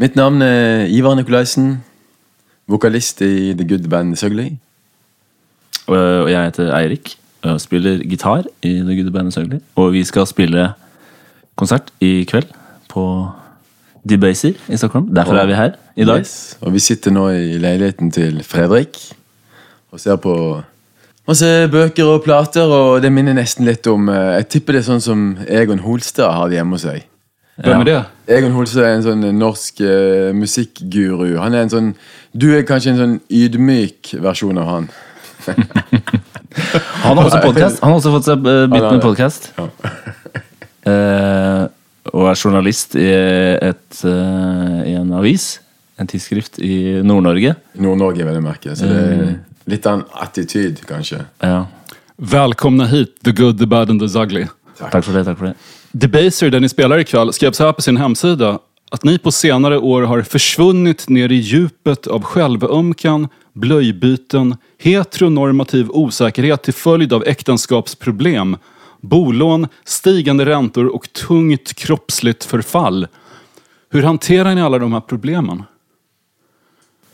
Mitt navn er Ivar Nikolaisen. Vokalist i The Good Band Søgli. Og og jeg heter Eirik og spiller gitar i The Good Band Søgli. Og vi skal spille konsert i kveld på Debaser i Stockholm. Derfor er vi her i dag. Yes. Og vi sitter nå i leiligheten til Fredrik og ser på masse bøker og plater, og det minner nesten litt om eh, Jeg tipper det er sånn som Egon Holstad har det hjemme hos seg. Hvem er det? Egon Holse er en sånn norsk uh, musikkguru. Han er en sånn Du er kanskje en sånn ydmyk versjon av han. Han har også podcast. Han har også fått seg eh, begynt med podkast. uh, og er journalist i, et, eh, i en avis. En tidsskrift i Nord-Norge. Nord-Norge, vil jeg merke. Så det er litt av en attityd, kanskje. Ja. Velkommen hit, The Good, The Bad and The Ugly. Takk for det. takk for det Debaser, där ni spelar ikväll, skrev så här på sin hemsida. Att ni på senare år har försvunnit ner i djupet av självömkan, blöjbyten, heteronormativ osäkerhet till följd av äktenskapsproblem, bolån, stigande räntor och tungt kroppsligt förfall. Hur hanterar ni alla de här problemen?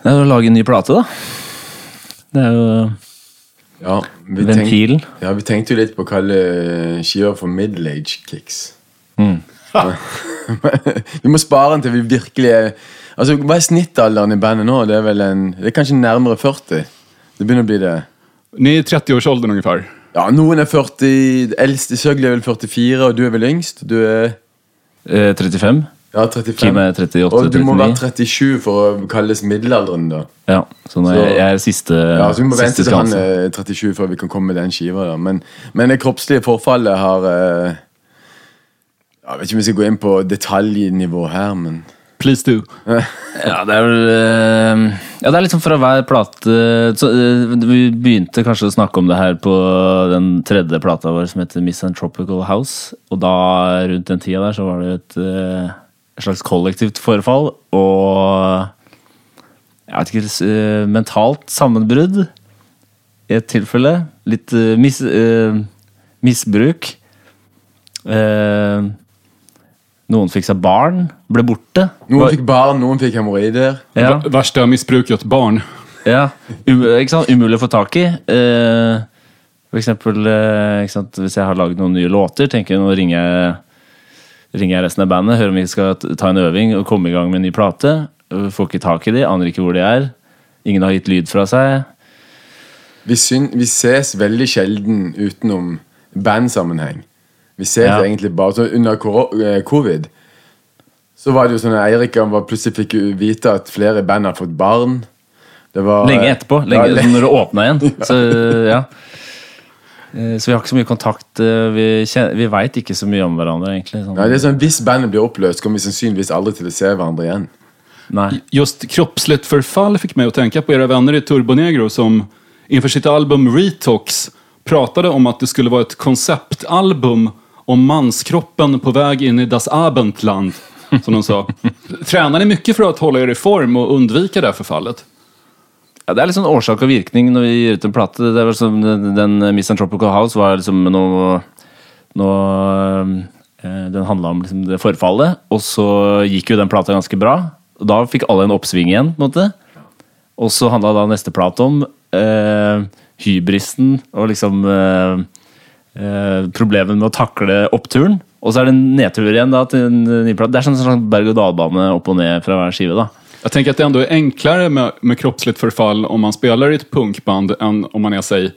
Det er att laga en ny platta da. Det er jo Ja, vi, tenk, ventilen. ja, vi tenkte jo litt på å kalle skiva for middle age kicks. Mm. vi må spare den til vi virkelig er Altså, Hva er snittalderen i bandet nå? Det er vel en, det er kanskje nærmere 40? Det begynner å bli det. Ni är i 30-årsalderen ungefær. Ja, Noen er 40, eldst i Søgli er vel 44, og du er vel yngst? Du er Eh, 35. ja, 35. Kim er 38, og du må 39. være 37 for å kalles middelalderen, da. Ja, så nå er jeg, jeg er siste Ja, så Vi må vente siste til han er 37 før vi kan komme med den skiva. da Men, men det kroppslige forfallet har eh, Jeg vet ikke om vi skal gå inn på detaljnivå her, men Please do. Ja, det er vel eh, Ja, det er liksom fra hver plate så, eh, Vi begynte kanskje å snakke om det her på den tredje plata vår som heter Misanthropical House. Og da, rundt den tida der, så var det et, eh, et slags kollektivt forfall. Og jeg vet ikke eh, Mentalt sammenbrudd. I et tilfelle. Litt eh, mis, eh, misbruk. Noen fikk seg barn, ble borte. Noen fikk barn, noen fikk hemoroider. Ja. av misbruk missbruket, barn. Ja, um, ikke sant? Umulig å få tak i. Eh, for eksempel ikke sant? hvis jeg har lagd noen nye låter, tenker jeg nå ringer jeg, ringer jeg resten av bandet, hører om vi skal ta en øving og komme i gang med en ny plate. Eh, Får ikke tak i de, aner ikke hvor de er. Ingen har gitt lyd fra seg. Vi, syn, vi ses veldig sjelden utenom bandsammenheng. Vi ses Ja. egentlig bare så Under eh, covid så var det jo sånn at Eirik plutselig fikk vite at flere band har fått barn. Det var, Lenge etterpå, lenge, Ja, lenge. når det åpna igjen. Så, ja. Eh, så vi har ikke så mye kontakt. eh, Vi, kjen- vi veit ikke så mye om hverandre, egentlig. Sånn. Nei, det er sånn, Hvis bandet blir oppløst, kommer vi sannsynligvis aldri til å se hverandre igjen. Nei. Just kroppsligt förfall fick mig att tänka på era vänner i Turbonegro som inför sitt album Retox pratade om att det skulle vara ett konceptalbum om manskroppen på väg in i Das Abendland, som de sa. Tränar ni mycket för att hålla er i form og undvika det här förfallet? Ja, Det er litt sånn årsak og virkning når vi gir ut en plate. Det var som den, den Misanthropical House var liksom noe, noe eh, Den handla om liksom det forfallet, og så gikk jo den plata ganske bra. Og Da fikk alle en oppsving igjen, på en måte. Og så handla da neste plate om eh, hybristen og liksom eh, eh, problemet med å takle oppturen. Og så er det en nedtur igjen da til en ny plate. Det er sånn sånn berg-og-dal-bane opp og ned fra hver skive. da. Jag tänker att det ändå är enklare med, med kroppsligt förfall om man spelar i ett punkband än om man är, säg,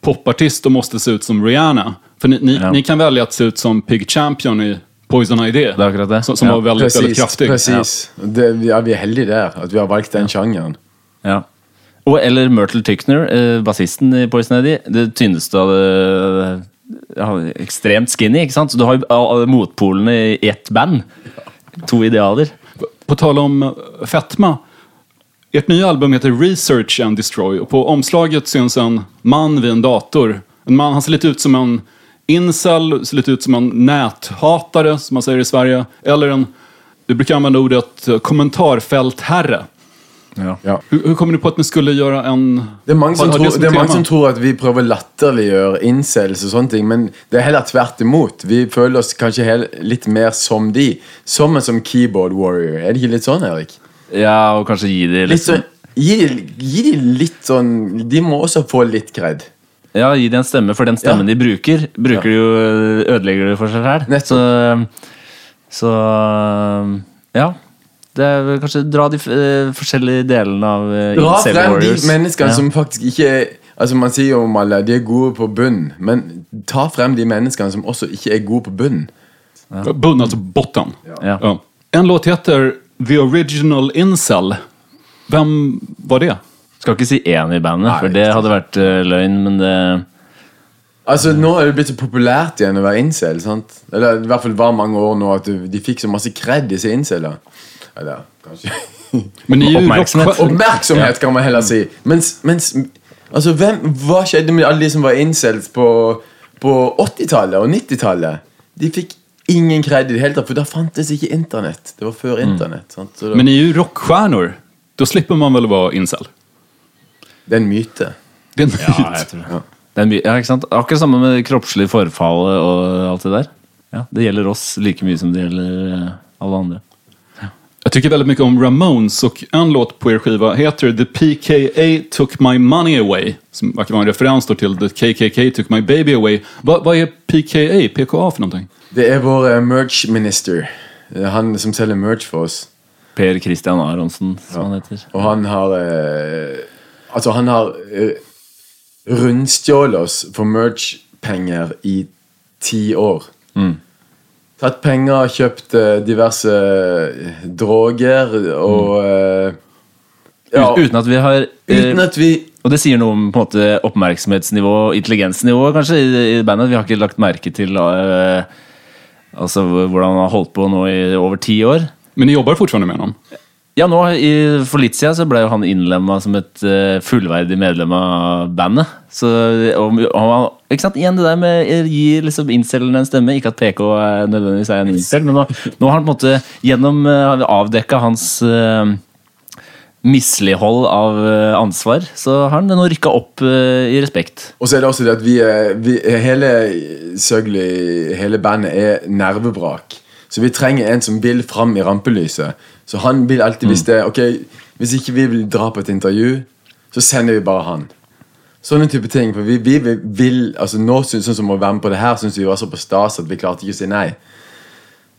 popartist och måste se ut som Rihanna. För ni, ni, Ja. ni kan välja att se ut som Pig Champion i Poison Idea. Det er akkurat det. Som, som Ja. var väldigt, väldigt Presis. kraftig. presis. Det, vi, ja, vi er heldige der, at vi har valgt den sjangeren. Ja. Og, eller Myrtle Tykner, eh, bassisten i Poison Idea. Det tynneste av det ja, Ekstremt skinny, ikke sant? Så du har jo motpolene i ett band. To idealer. På tal om eh, fetma. Ert nya album heter Research and Destroy och på omslaget syns en man vid en dator. En man, han ser lite ut som en incel, ser lite ut som en näthatare som man säger i Sverige. Eller en, du brukar använda ordet eh, kommentarfältherre. Ja. Ja. Hur, hur kommer du på at vi skulle gjøre en... Det er mange som, tror, det er mange som tror at vi prøver å latterliggjøre incels og sånne ting, men det er heller tvert imot. Vi føler oss kanskje hel, litt mer som de. Som en som keyboard warrior. Er det ikke litt sånn, Erik? ja, og kanskje gi de Litt litt sånn, gi, de- gi de litt sånn De må også få litt kred. Ja, gi de en stemme, for den stemmen Ja. de bruker, bruker de jo ødelegger det for seg her. Så, så ja. Det er vel kanskje dra de eh, forskjellige delene av uh, Dra frem de menneskene som faktisk ikke er Altså Man sier jo om alle de er gode på bunn, men ta frem de menneskene som også ikke er gode på bunn. Bunn, alltså botten. Ja. Ja. En låt heter The Original Incel. Vem var det? Skal ikke si én i bandet, Nei, for det hadde vært eh, løgn, men det Altså Nå er det blitt så populært igjen å være incel. sant? Eller i hvert fall var mange år nå at du- de fikk så masse kred, disse inceler. Eller kanskje Men ni är ju Uppmärksamhet. Oppmerksomhet, kan man heller si. Mens, mens Altså, hvem, Hva skjedde med alle de som var incels på, på 80-tallet og 90-tallet? De fikk ingen kred i det hele tatt, for da fantes ikke internett. Det var før internett. sant? Så da, Men i är da rockstjärnor. Slipper man vel å være incel? det er en myte. Det er en Ja, jeg tror det. det er mye, ja, ikke sant? Akkurat samme med kroppslig forfall og alt det der. Ja, Det gjelder oss like mye som det gjelder eh, alle andre. Jag tycker väldigt mycket om Ramones och en låt på er skiva heter The PKA Took My Money Away. Som verkar vara en referens då till The KKK Took My Baby Away. Vad, va är PKA? PKA för någonting? Det er vår eh, merch minister. Er Han som säljer merch for oss. Per Christian Aronsen, som han heter. Och han har eh, alltså han har eh, rundstjålet oss for merch-penger i ti år. Tatt penger, kjøpt eh, diverse eh, droger og mm. ja, Uten at vi har eh, Uten at vi Og det sier noe om på en måte oppmerksomhetsnivå og intelligensnivå kanskje i, i bandet. Vi har ikke lagt merke til uh, altså, hvordan han har holdt på nå i over ti år. Men ni jobber fortfarande med ham? Ja, nå i, For litt siden så ble jo han innlemma som et uh, fullverdig medlem av bandet. Så og, og, han- ikke sant? Igjen det der med å gi liksom incelen en stemme. Ikke at PK er nødvendigvis er en incel, men nå, nå har han på en måte gjennom uh, avdekka hans uh, mislighold av eh, ansvar, så har han nå rykka opp uh, i respekt. Og så er det også det at vi er, vi er hele Søgli, hele bandet er nervebrak. Så vi trenger en som vil fram i rampelyset. Så han vil alltid, hvis det Ok, hvis ikke vi vil dra på et intervju, så sender vi bare han. Sånne type ting. For vi, vi vil, vil altså nå synes, Sånn som å være med på det her syns vi var så på stas at vi klarte ikke å si nei.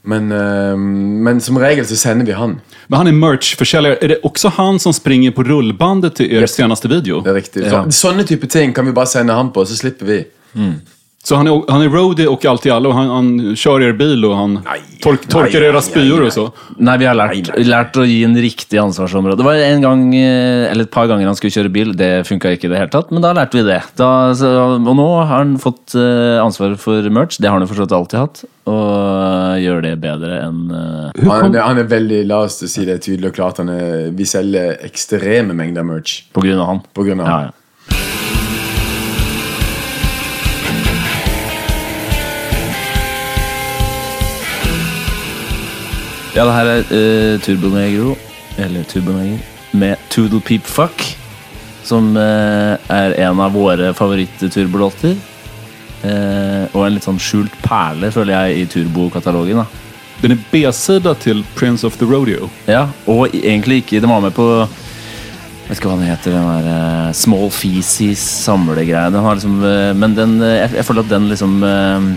Men, øh, men som regel så sender vi han. Men han er merch-forselger. Er det også han som springer på rullbandet deres er seneste video? Det er riktig. Ja. Sånne type ting kan vi bare sende han på, så slipper vi. Så han är, han är roadie och allt i allo. Han, han kör er bil och han Nej. tork, torkar Nej, era spyor och så. Nei, vi har lært, lært å gi en riktig ansvarsområde. Det var en gang, eh, eller et par ganger han skulle kjøre bil. Det funka ikke i det hele tatt, men da lærte vi det. Da, så, og nå har han fått ansvar ansvaret for merch. Det har han jo forstått alltid hatt. Og eh, gjør det bedre enn uh, Han, er- han er veldig, la oss si det tydelig og klart, han er, vi selger ekstreme mengder merch. på grunn av han. På grunn av han. ja. Ja, det her er uh, Turbonegro, eller Turboneger, med Toodle Peep Fuck. Som uh, er en av våre favoritt-turbolåter. Uh, og en litt sånn skjult perle, føler jeg, i turbokatalogen. da Den er B-sida til Prince of the Rodeo. Ja, og egentlig ikke Den var med på Jeg vet ikke hva den heter, den der uh, Small Feces samlegreia. Den har liksom uh, Men den eh, jeg, jeg føler at den liksom eh,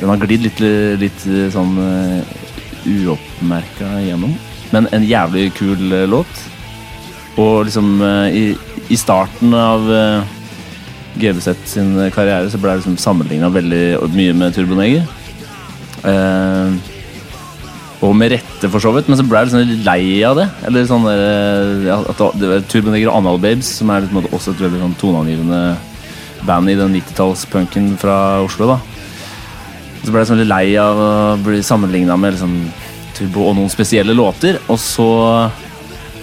Den har glidd litt, litt eh, sånn uoppmerka igjennom. Men en jævlig kul eh, låt. Og liksom eh, i, i starten av uh, GBZ sin karriere så ble det liksom sammenligna veldig mye med Turboneger. Eh, og med rette, for så vidt, men så ble jeg liksom litt lei av det. Eller sånn der, ja, Turboneger og Anal Babes, som er liksom også et veldig sånn toneangivende band i den 90-tallspunken fra Oslo. da Så ble jeg sånn litt lei av å bli sammenligna med liksom Turbo og noen spesielle låter. Og så,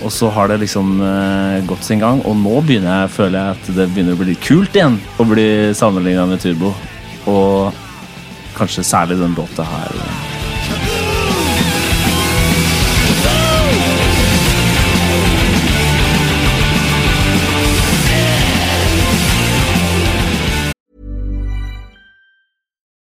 og så har det liksom uh, gått sin gang, og nå begynner jeg, føler jeg at det begynner å bli litt kult igjen å bli sammenligna med Turbo. Og kanskje særlig den låta her.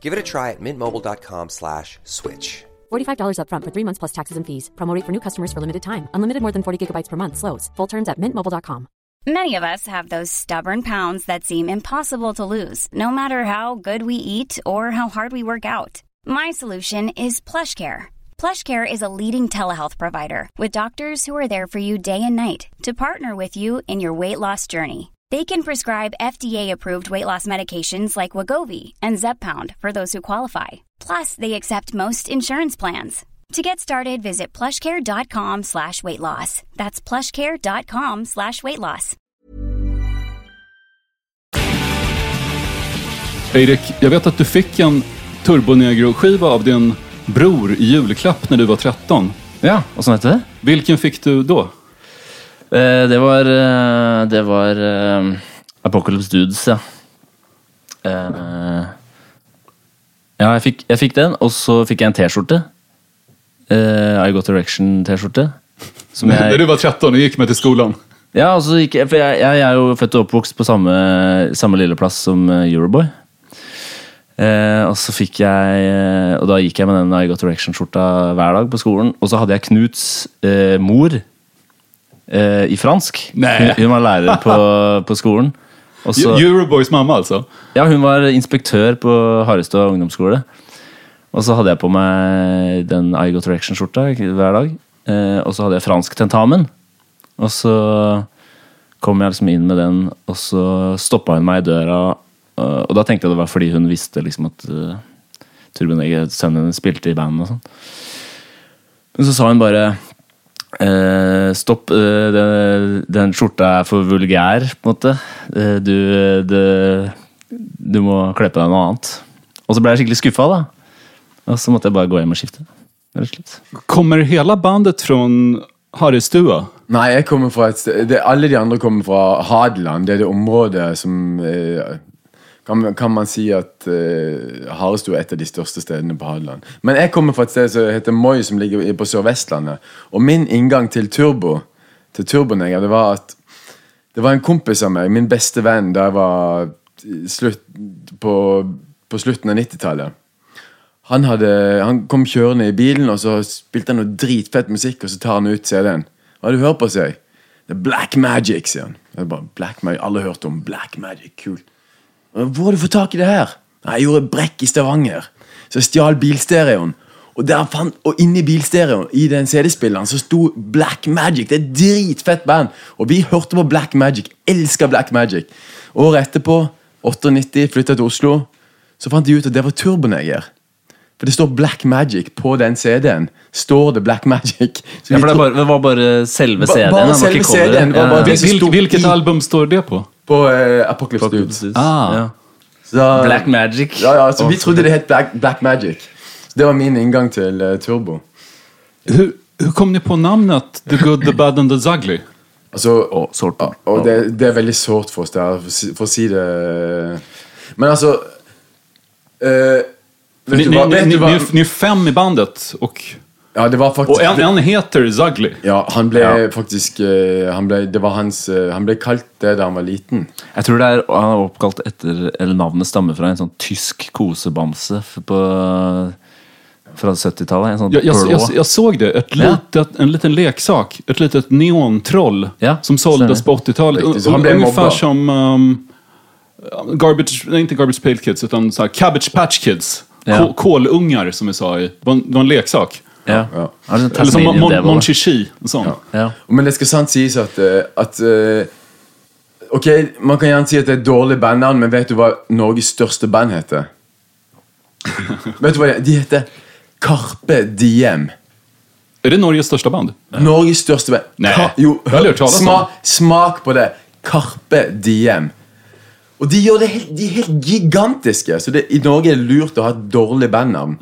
Give it a try at mintmobile.com slash switch. $45 upfront for three months plus taxes and fees. Promo rate for new customers for limited time. Unlimited more than 40 gigabytes per month. Slows. Full terms at mintmobile.com. Many of us have those stubborn pounds that seem impossible to lose, no matter how good we eat or how hard we work out. My solution is PlushCare. PlushCare is a leading telehealth provider with doctors who are there for you day and night to partner with you in your weight loss journey. They can prescribe FDA-approved weight loss medications like Wagovi and Zeppound for those who qualify. Plus, they accept most insurance plans. To get started, visit plushcare.com slash weight loss. That's plushcare.com slash weight loss. Erik, jag vet att du fick en Turbonegro-skiva av din bror i julklapp när du var 13. Ja, åssen heter det? Vilken fick du då? Eh, det var eh, Det var eh, Apocalypse Dudes, ja. Ja, jeg fikk, jeg fikk den, og så fikk jeg en T-skjorte. I Got Direction-T-skjorte. Da du var 13 og gikk med til skolen? Ja, altså, jeg, for jeg, jeg, er jo født og oppvokst på samme, samme lille plass som Euroboy. Eh, og så fikk jeg Og da gikk jeg med den I Got Direction-skjorta hver dag på skolen. Og så hadde jeg Knuts eh, mor eh, i fransk. Hun, hun var lærer på, på skolen. Også, Euroboys mamma altså? ja, hun var inspektør på Harestad ungdomsskole. Og så hadde jeg på meg den I Got Direction-skjorta hver dag. Eh, og så hadde jeg fransk tentamen. Og så kom jeg liksom inn med den, og så stoppa hun meg i døra. eh, og da tenkte jeg det var fordi hun visste liksom at uh, Turben sønnen hennes, spilte i band og sånn. Men så sa hun bare eh, Stopp, uh, den, den skjorta er for vulgær, på en måte. Uh, du, det, du må kle på deg noe annet. Og så ble jeg skikkelig skuffa, da. Og så måtte jeg bare gå hjem og skifte. Slett. Kommer hele bandet fra Harrystua? Nei, jeg kommer fra et sted det, Alle de andre kommer fra Hadeland. Det er det området som eh, kan, kan man si at uh, Harestua er et av de største stedene på Hadeland. Men jeg kommer fra et sted som heter Moi, som ligger på Sør-Vestlandet. Og min inngang til Turbo, til Turboneger, det var at det var en kompis av meg, min beste venn, da jeg var slutt, på, på slutten av 90-tallet. Han, han kom kjørende i bilen, og så spilte han noe dritfett musikk, og så tar han ut CD-en. Hva har du hørt på, sier jeg? Det er Black Magic, sier han. Bare, Black Magic, Alle har hørt om Black Magic, kult. Hvor har du fått tak i det her? Jeg gjorde brekk i Stavanger. Så jeg stjal bilstereoen. Og, der fant, og inni bilstereoen, i den CD-spilleren, så sto Black Magic. Det er et dritfett band. Og vi hørte på Black Magic. Elska Black Magic. Året etterpå, 98, flytta til Oslo. Så fant de ut at det var Turboneger. For det står Black Magic på den CD-en. Står det Black Magic. Så Ja, for det, var bare, det var bare selve CD-en. bare selve. CD-en, Ja. Hvilket, album står det på? På eh, Apocalypse Dudes. Ah. Ja. Så- Black Magic. Ja, ja, så Vi trodde det het Black, Black Magic. Så det var min inngang til eh, Turbo. Hur, hur kom ni på namnet The Good, The Bad and The Zugly? Altså, Og sårt på. Og det, det er veldig sårt for oss der, for, å si- for å si det Men altså eh, Vet Ni, du ni, hva? ni, Vet ni, du hva? är, ni är fem i bandet och, Ja, det var faktisk Og han, han heter Zagli. Ja, han ble Ja. faktisk eh, han ble, Det var hans eh, Han ble kalt det da han var liten. Jeg tror det er, han er oppkalt etter Eller navnet stammer fra en sånn tysk kosebamse på, fra 70-tallet. En sånn ja, jeg, blå. jeg, så såg det, litet, en liten leksak. Et litet neontroll Ja, som solgtes på 80-talet. Riktigt, så Un- han blev Ungefär mobbad. som um, Garbage, nej inte Garbage Pale Kids, men Cabbage Patch Kids. Ja. Kå- som vi sa det var en leksak. Ja. Ja. Ja, er Eller Mon, Mon. Chichi. Sånn. Ja. Men det skal sant sies at, eh, at eh, Ok, Man kan gjerne si at det er dårlig bandnavn, men vet du hva Norges største band heter? vet du hva De heter Carpe Diem. Er det Norges største band? Norges største band. Nei, Ka- jo, hør, sma, Smak på det. Carpe Diem. Og de, gjør det helt, de er helt gigantiske. Så det, i Norge er det lurt å ha et dårlig bandnavn.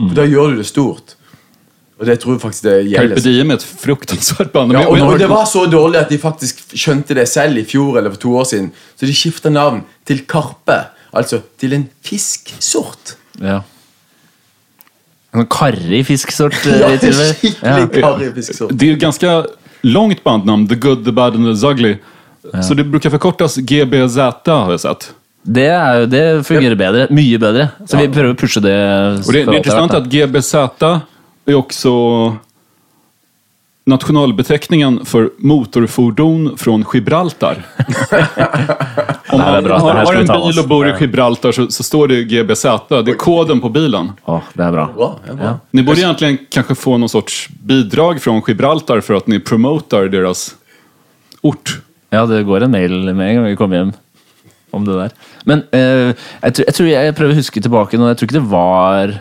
For da gjør du det stort. Og det tror jeg faktisk det gjelder. Carpe Diem är et fruktansvärt band. Ja, og, og det var så dårlig at de faktisk skjønte det selv i fjor eller for to år siden. Så de skifta navn til Karpe. Altså til en fisksort. Ja. En karrig fisksort. eh, Ja, skikkelig karrig fisksort. Det er ett ganske langt bandnavn. The Good, The Bad and The Ugly. Så det bruker forkortes GBZ har jeg sett. Det, er det fungerer bedre. Mye bedre. Så vi prøver å pushe det. Og det, det er interessant at GBZ är också nationalbeteckningen för motorfordon från Gibraltar. Om man bra. man har en bil och bor i Gibraltar så, så står det GBZ. Det är koden på bilen. Ja, det er bra. Bra, ja. Ni borde egentligen kanske få någon sorts bidrag från Gibraltar för att ni promotar deras ort. Ja, det går en mail med en gang vi kommer hjem om det der. Men eh, jeg, tror, jeg tror jeg prøver å huske tilbake nå. Jeg tror ikke det var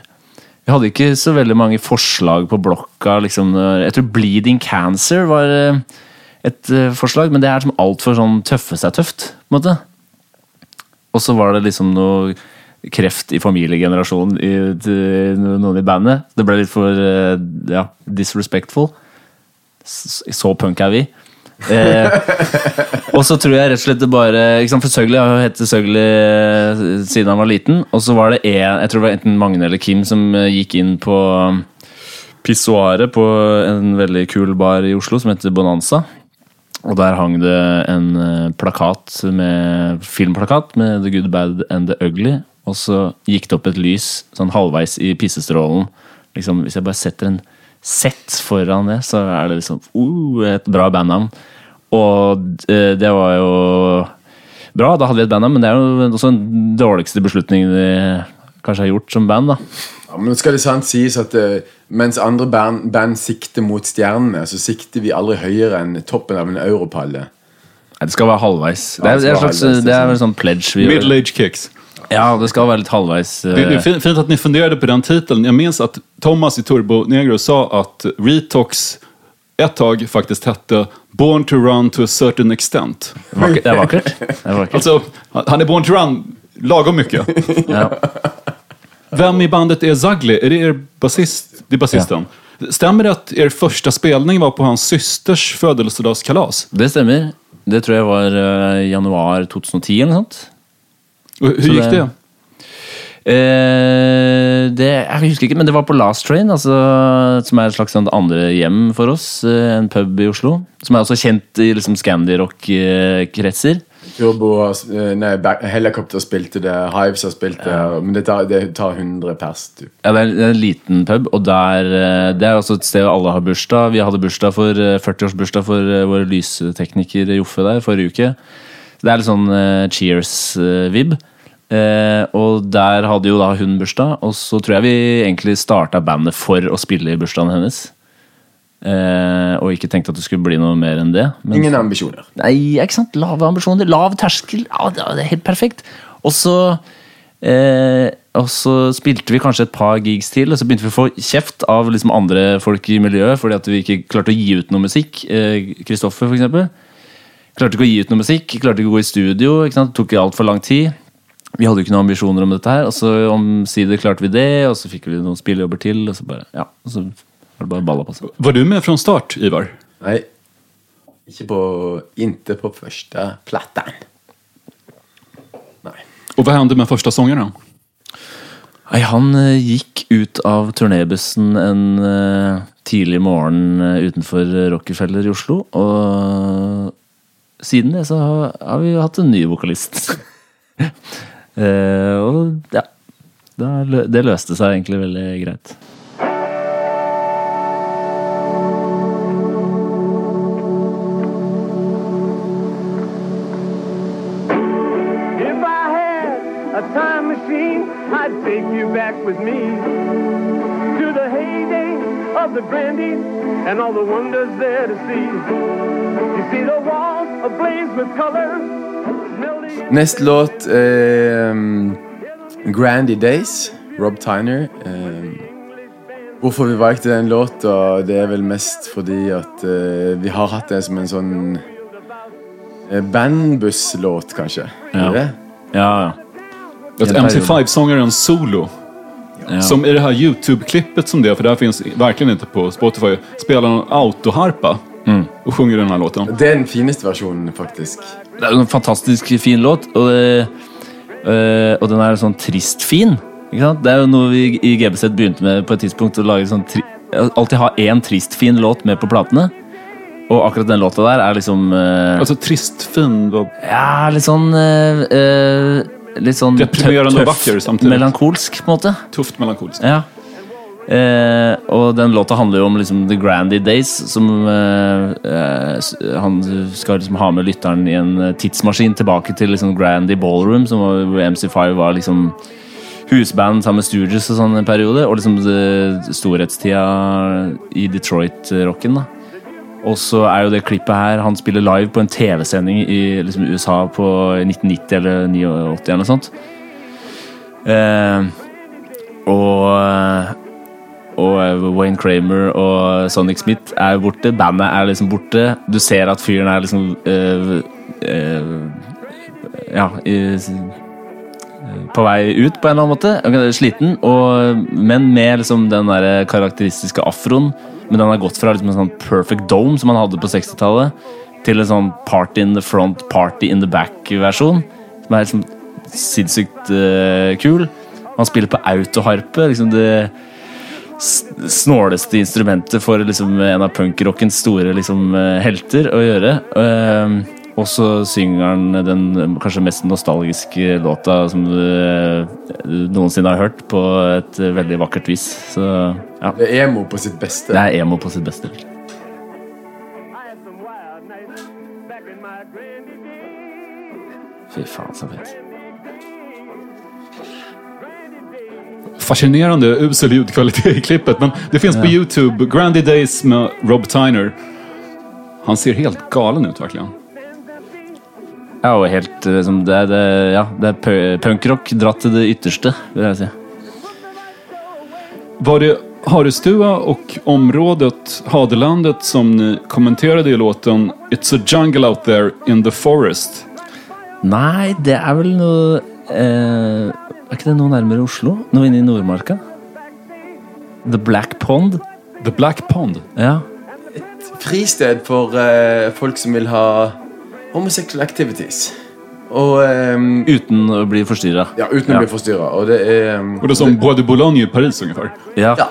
Vi hadde ikke så veldig mange forslag på blokka. Liksom, jeg tror Bleeding Cancer var eh, et eh, forslag, men det er som altfor sånn tøffe seg tøft. på en måte. Og så var det liksom noe kreft i familiegenerasjonen til noen i bandet. Det ble litt for eh, ja, disrespectful. Så punk er vi. Eh, og så tror jeg rett og slett det bare sant, For Søgli har jo hett Søgli eh, siden han var liten. Og så var det en, jeg tror det var enten Magne eller Kim som eh, gikk inn på pissoaret på en veldig kul bar i Oslo som heter Bonanza. Og der hang det en eh, plakat med filmplakat med The Good, Bad and The Ugly. Og så gikk det opp et lys sånn halvveis i pissestrålen. Liksom, hvis jeg bare setter en sett foran det, så er det liksom uh, et bra bandnavn. Og eh, det var jo bra, da hadde vi et bandnavn, men det er jo også den dårligste beslutningen vi kanskje har gjort som band. da. Ja, men skal det sant sies at uh, mens andre band, band sikter mot stjernene, så sikter vi aldri høyere enn toppen av en europalle. Nei, det skal være halvveis. Det Ja, det det er, en slags, halvveis, det er vel sånn pledge vi gjør. Middle age kicks. Ja, det skal være litt halvveis. eh, Det, er fint, fint att ni funderade på den titeln. Jag minns att Thomas i Turbo Negro sa att Retox ett tag faktiskt hette Born to Run to a certain extent. Det er vakkert. Det er. Alltså, han är Born to Run lagom mycket. Ja. Vem i bandet är Zagli? Är det er basist? Det är basisten. Stämmer det att er första spelning var på hans systers födelsedagskalas? Det stemmer. Det tror jeg var eh, januar 2010 eller noe sånt. Hur gick det- det? Eh, det, jeg husker ikke, men det var på Last Train, altså, som er et slags sånn andre hjem for oss. Uh, en pub i Oslo. Som er også kjent i liksom, Scandi-rock-kretser. Turbo, eh, nei, Helicopter spilte det, Hives har spilt det, men det tar, det tar 100 pers. Typ. Ja, det er det er en liten pub, og der, det er også et sted alle har bursdag. Vi hadde bursdag for eh, 40-årsbursdag for vår lystekniker Joffe der forrige uke. Det er litt sånn eh, cheers-vib. Eh, og der hadde jo da hun bursdag, og så tror jeg vi egentlig starta bandet for å spille i bursdagen hennes. Eh, og ikke tenkte at det skulle bli noe mer enn det. Men Ingen ambisjoner. Nei, ikke sant? Lave ambisjoner, lav terskel. Ja, det er helt perfekt. Og så eh, Og så spilte vi kanskje et par gigs til, og så begynte vi å få kjeft av liksom andre folk i miljøet fordi at vi ikke klarte å gi ut noe musikk. Kristoffer, for eksempel. Klarte ikke å gi ut noe musikk, klarte ikke å gå i studio. Ikke sant? Det tok altfor lang tid. Vi hadde jo ikke noen ambisjoner om dette her, og så omsider klarte vi det, og så fikk vi noen spillejobber til, og så bare Ja, og så var det bare balla på seg. Var du med fra start, Ivar? Nei, ikke på, inte på første plattan. Nei. Og hva hendte med første sanger, da? Nei, han eh, gikk ut av turnébussen en eh, tidlig morgen eh, utenfor Rockefeller i Oslo. Og siden det så har, vi jo hatt en ny vokalist. uh, og ja, det løste seg egentlig veldig greit. I'd take you and all the wonders there to see. You see the walls Neste låt er um, Grandy Days, Rob Tyner. Um, hvorfor vi valgte den låta, det er vel mest fordi at uh, vi har hatt det som en sånn uh, bandbusslåt, kanskje. Er Ja. Ja, ja. Ett MC5-sångaren solo. ja. Som i det här YouTube-klippet som det för det här finns verkligen inte på Spotify, spelar en autoharpa och sjunger denne här låten. Det er den fineste versjonen, faktisk. Det er en fantastisk fin låt, og, det, øh, og den er sånn trist fin. Ikke sant? Det er jo noe vi i GBZ begynte med på et tidspunkt. Å lage sånn tri alltid ha én trist fin låt med på platene. Og akkurat den låta der er liksom øh, Altså trist, fin, vad... Ja, litt sånn øh, øh, Litt sånn Deprimerende og. Melankolsk, på en måte. tufft melankolsk. Ja. Eh, og den låta handler jo om liksom The Grandy Days, som eh, eh, Han skal liksom ha med lytteren i en eh, tidsmaskin tilbake til liksom Grandy Ballroom, som var, hvor MC5 var liksom husband sammen med Stooges og sånn en periode. Og liksom det, storhetstida i Detroit-rocken. da og så er jo det klippet her Han spiller live på en TV-sending i liksom USA på 1990 eller 89 eller noe sånt. Eh, og og Wayne Kramer og Sonic Smith er borte. Bandet er liksom borte. Du ser at fyren er liksom øh, øh, Ja i, på vei ut, på en eller annen måte. Sliten, og, men med liksom den der karakteristiske afroen. Men den har gått fra liksom en sånn perfect dome som man hadde på 60-tallet, til en sånn party in the front, party in the back-versjon. Som er liksom sinnssykt øh, kul. Han spiller på autoharpe. liksom det snåleste instrumentet for liksom en av punkrockens store liksom, eh, helter å gjøre. Eh, og så synger han den eh, kanskje mest nostalgiske låta som du eh, noensinne har hørt, på et veldig vakkert vis. Så ja, Det er emo på sitt beste. det er emo på sitt beste. Fy faen, så fett. Fascinerande usel ljudkvalitet i klippet, men det finns på YouTube. Grandy Days med Rob Tyner. Han ser helt galen ut verkligen. Ja, og helt som liksom, det, er, det, ja, det er punkrock dratt til det ytterste, vil jeg si. Var det Harestua och området Hadelandet som ni kommenterade i låten It's a jungle out there in the forest? Nei, det er vel noe eh, Er ikke det noe nærmere Oslo? Noe inne i Nordmarka? The Black Pond? The Black Pond? Ja. Et Fristed for eh, folk som vil ha homosexual activities. Og ehm, Uten å bli forstyrra. Ja, uten å Ja. bli forstyrra. Og det er ehm, Och det er som Bois de Boulogne i Paris ungefär. Ja. Ja.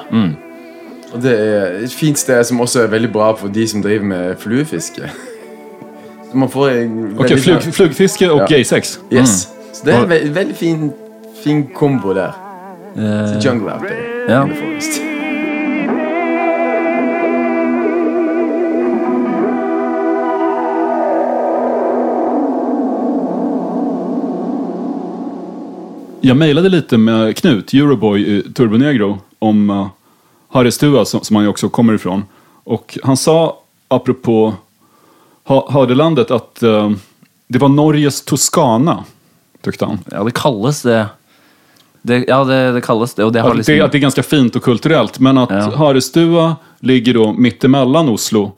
Og det er et fint sted som også er veldig bra for de som driver med fluefiske. Så man får en Okej, veldig- flug, flugfiske och Ja. gaysex. Yes. Så det er en ve veldig fin, fin kombo der. Uh, jungle out there Ja. in the forest. Jag mejlade lite med Knut, Euroboy i Turbonegro, om uh, Harrestua som, som han ju också kommer ifrån. Och han sa, apropå ha Hadelandet, att eh, det var Norges Toscana, tyckte han. ja, det kalles det. Det ja, det, det kalles det. Og det har Att, liksom det, att det är ganska fint och kulturellt, men att Ja. Harestua ligger då mittemellan Oslo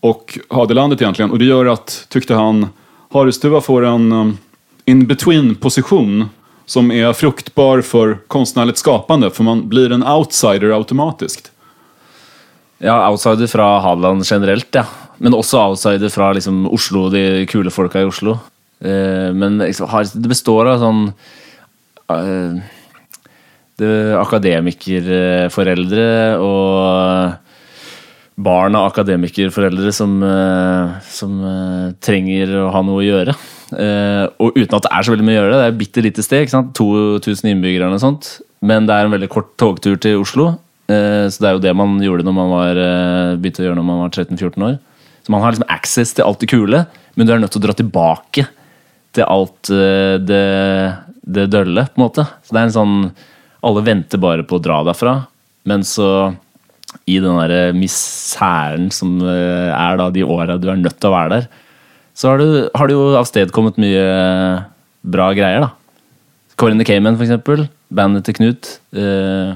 och Hadelandet egentligen. Och det gör att, tyckte han, Harestua får en um, in-between-position som är fruktbar för konstnärligt skapande, för man blir en outsider automatiskt. Ja, outsider fra Hadeland generelt, ja. Men også outsider fra liksom, Oslo, de kule folka i Oslo. Uh, men liksom, det består av sånn det, Akademikerforeldre og barn av akademikerforeldre som, eh, som eh, trenger å ha noe å gjøre. Eh, og uten at det er så veldig mye å gjøre. Det er et bitte lite sted. ikke sant? 2000 innbyggere eller noe sånt. Men det er en veldig kort togtur til Oslo. Eh, så det er jo det man gjorde når man var, eh, begynte å gjøre når man var 13-14 år. Så man har liksom access til alt det kule, men du er nødt til å dra tilbake til alt eh, det det dølle, på en måte. Så det er en sånn Alle venter bare på å dra derfra, men så i den der miseren som eh, er da de åra du er nødt til å være der, så har, du, har du jo avstedkommet mye bra greier, da. Corin the Cayman, for eksempel. Bandet til Knut. Eh,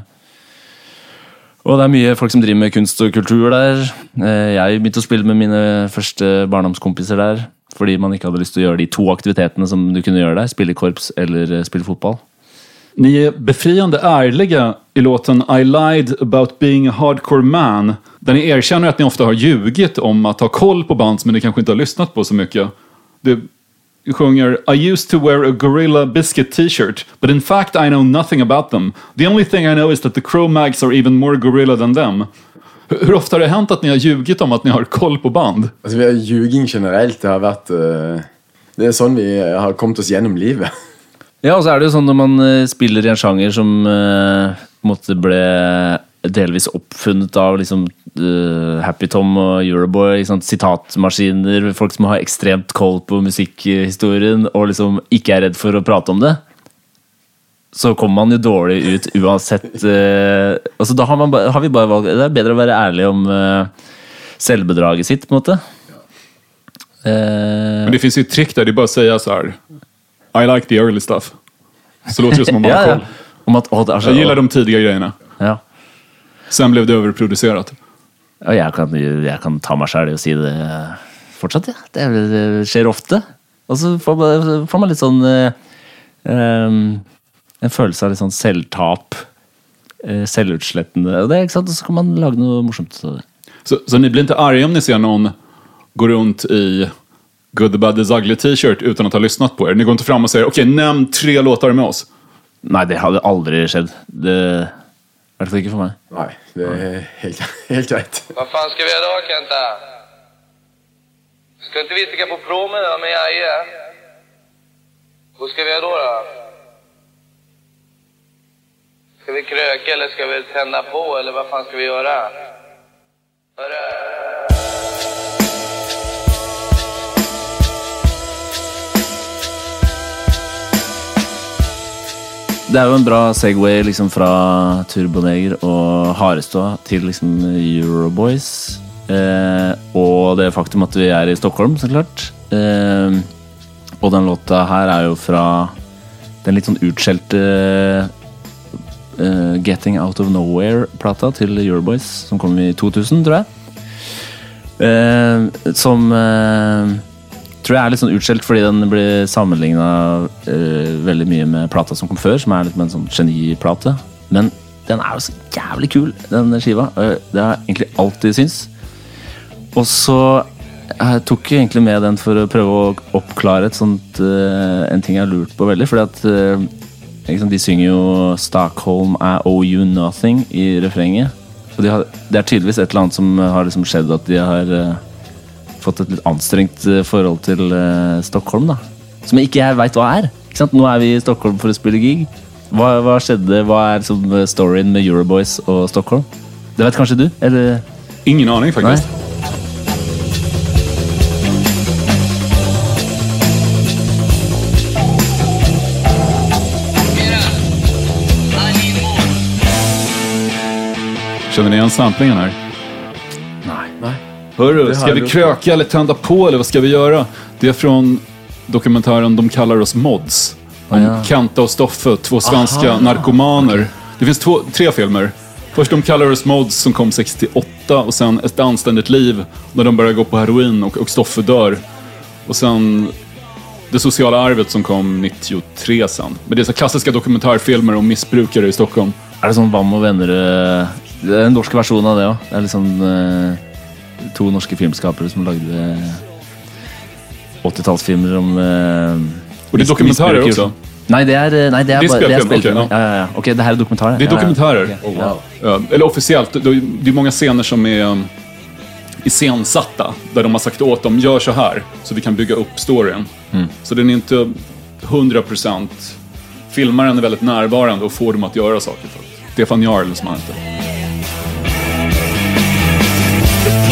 og det er mye folk som driver med kunst og kultur der. Eh, jeg begynte å spille med mine første barndomskompiser der. Fordi man ikke hadde lyst til å gjøre de to aktivitetene som du kunne gjøre der. Spille korps eller eh, spille fotball. Ni är befriande ärliga i låten I lied about being a hardcore man. Där ni erkänner att ni ofta har ljugit om att ha koll på band som ni kanske inte har lyssnat på så mycket. Du sjunger I used to wear a Gorilla Biscuit t-shirt, but in fact I know nothing about them. The only thing I know is that the Cro-Mags are even more gorilla than them. Hur ofta har det hänt att ni har ljugit om att ni har koll på band? Alltså, vi har Ljuging generelt det har varit... Uh, Det er sånn vi har kommet oss gjennom livet. Ja, og så er det jo sånn når man eh, spiller i en sjanger som uh, måtte ble delvis oppfunnet av liksom uh, Happy Tom og Euroboy. Sitatmaskiner, folk som har ekstremt koll på musikkhistorien og liksom ikke er redd for å prate om det. Så kommer man jo dårlig ut uansett. Uh, altså Da har, man, har vi bare valgt Det er bedre å være ærlig om uh, selvbedraget sitt, på en måte. Eh, Men det fins jo trikk der de bare sier så här. I like the early stuff. Så låter ju som om man har koll. Om att, oh, det er så, Jag gillar de tidiga grejerna. Ja. Sen blev det överproducerat. Ja, jeg kan, jeg kan ta meg sjæl i å si det fortsatt, ja. Det, er- det skjer ofte. Og så får man, får man litt sånn eh, En følelse av litt sånn selvtap. eh, selvutslettende. Og det, ikke sant? Og så kan man lage noe morsomt. Så, så ni blir inte arga om ni ser någon gå runt i Good, the Bad, the Ugly t-shirt utan att ha lyssnat på er? Ni går inte fram och säger okej, nämn tre låtar med oss. Nei, det hadde aldri skjedd. Det I hvert fall ikke for meg. Nei, det er helt, helt greit. Vad fan ska vi göra då Kenta? Ska inte vi sticka på promen då med Jaje? Vad ska vi göra då då? Ska vi kröka eller ska vi tända på eller vad fan ska vi göra? Hörru? Det er jo en bra Segway liksom fra Turboneger og Harestua til liksom Euroboys. Eh, og det faktum at vi er i Stockholm, så klart. Eh, og den låta her er jo fra den litt sånn utskjelte eh, Getting Out of Nowhere-plata til Euroboys, som kom i 2000, tror jeg. Eh, som eh, tror jeg er litt sånn utskjelt fordi den blir sammenligna veldig mye med plata som kom før, som er litt med en sånn geniplate. Men den er jo så jævlig kul, den skiva. Eh, Det har jeg egentlig alltid syntes. Og så jeg tok jeg egentlig med den for å prøve å oppklare et sånt, uh, en ting jeg har lurt på veldig. Fordi at eh, ikke De synger jo 'Stockholm I owe you nothing' i refrenget. Og de har, det er tydeligvis et eller annet som har liksom skjedd, at de har eh, fått et litt anstrengt eh, forhold til uh, Stockholm. da Som ikke jeg veit hva er. Ikke sant? Nå er vi i Stockholm for å spille gig. Hva, hva skjedde? Hva er som, storyen med Euroboys og Stockholm? Det vet kanskje du? Eller? Ingen aning faktisk. Nei? Kjenner ni igjen samplingen Nei. Nej. Hörru, ska vi kröka eller tända på eller vad ska vi göra? Det är från dokumentären De kallar oss mods. Om ja. Kenta och Stoffe, två svenska narkomaner. Det finns två, tre filmer. Först De kallar oss mods som kom 68 och sen Ett anständigt liv när de börjar gå på heroin och, och Stoffe dör. Och sen Det sociala arvet som kom 93 sen. Men det är så klassiska dokumentärfilmer om missbrukare i Stockholm. Er det som Vam og venner eh, Det er en norsk versjon av det ja. Det er liksom... eh, to norske filmskapere som lagde eh, 80-tallsfilmer om uh, Og det er också. Oslo. Nei, det er, eh, nei, det er, Det är bare, det er spillefilm. okej, ja. Ja, ja, Ok, det her er dokumentarer? Det är ja, ja. dokumentärer. Ok, ja. Ja, eller officiellt, det er mange många scener som er um, iscensatta. der de har sagt åt dem, gjør så her, Så vi kan bygge opp storyen. Mm. Så den er ikke 100%. Filmaren er veldig närvarande og får dem å gjøre saker. Stefan Jarl som han heter.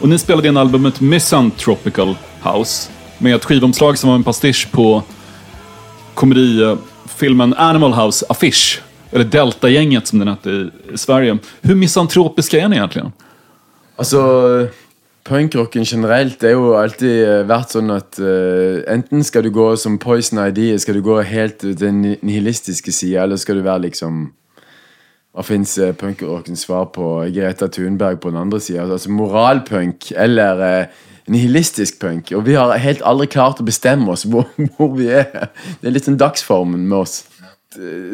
Och ni spelade in albumet Misanthropical House med ett skivomslag som var en pastisch på komedifilmen Animal House Affisch. Eller Delta-gänget som den hette i, Sverige. Hur misantropiska är ni egentligen? Alltså, punkrocken generelt er jo alltid eh, vært sånn at eh, enten skal du gå som Poison ID, skal du gå helt til den ni- nihilistiske sida, eller skal du være liksom Hva fins punkrockens svar på Greta Thunberg på den andre sida? Altså moralpunk eller eh, nihilistisk punk. Og vi har helt aldri klart å bestemme oss hvor, hvor vi er. Det er litt sånn dagsformen med oss.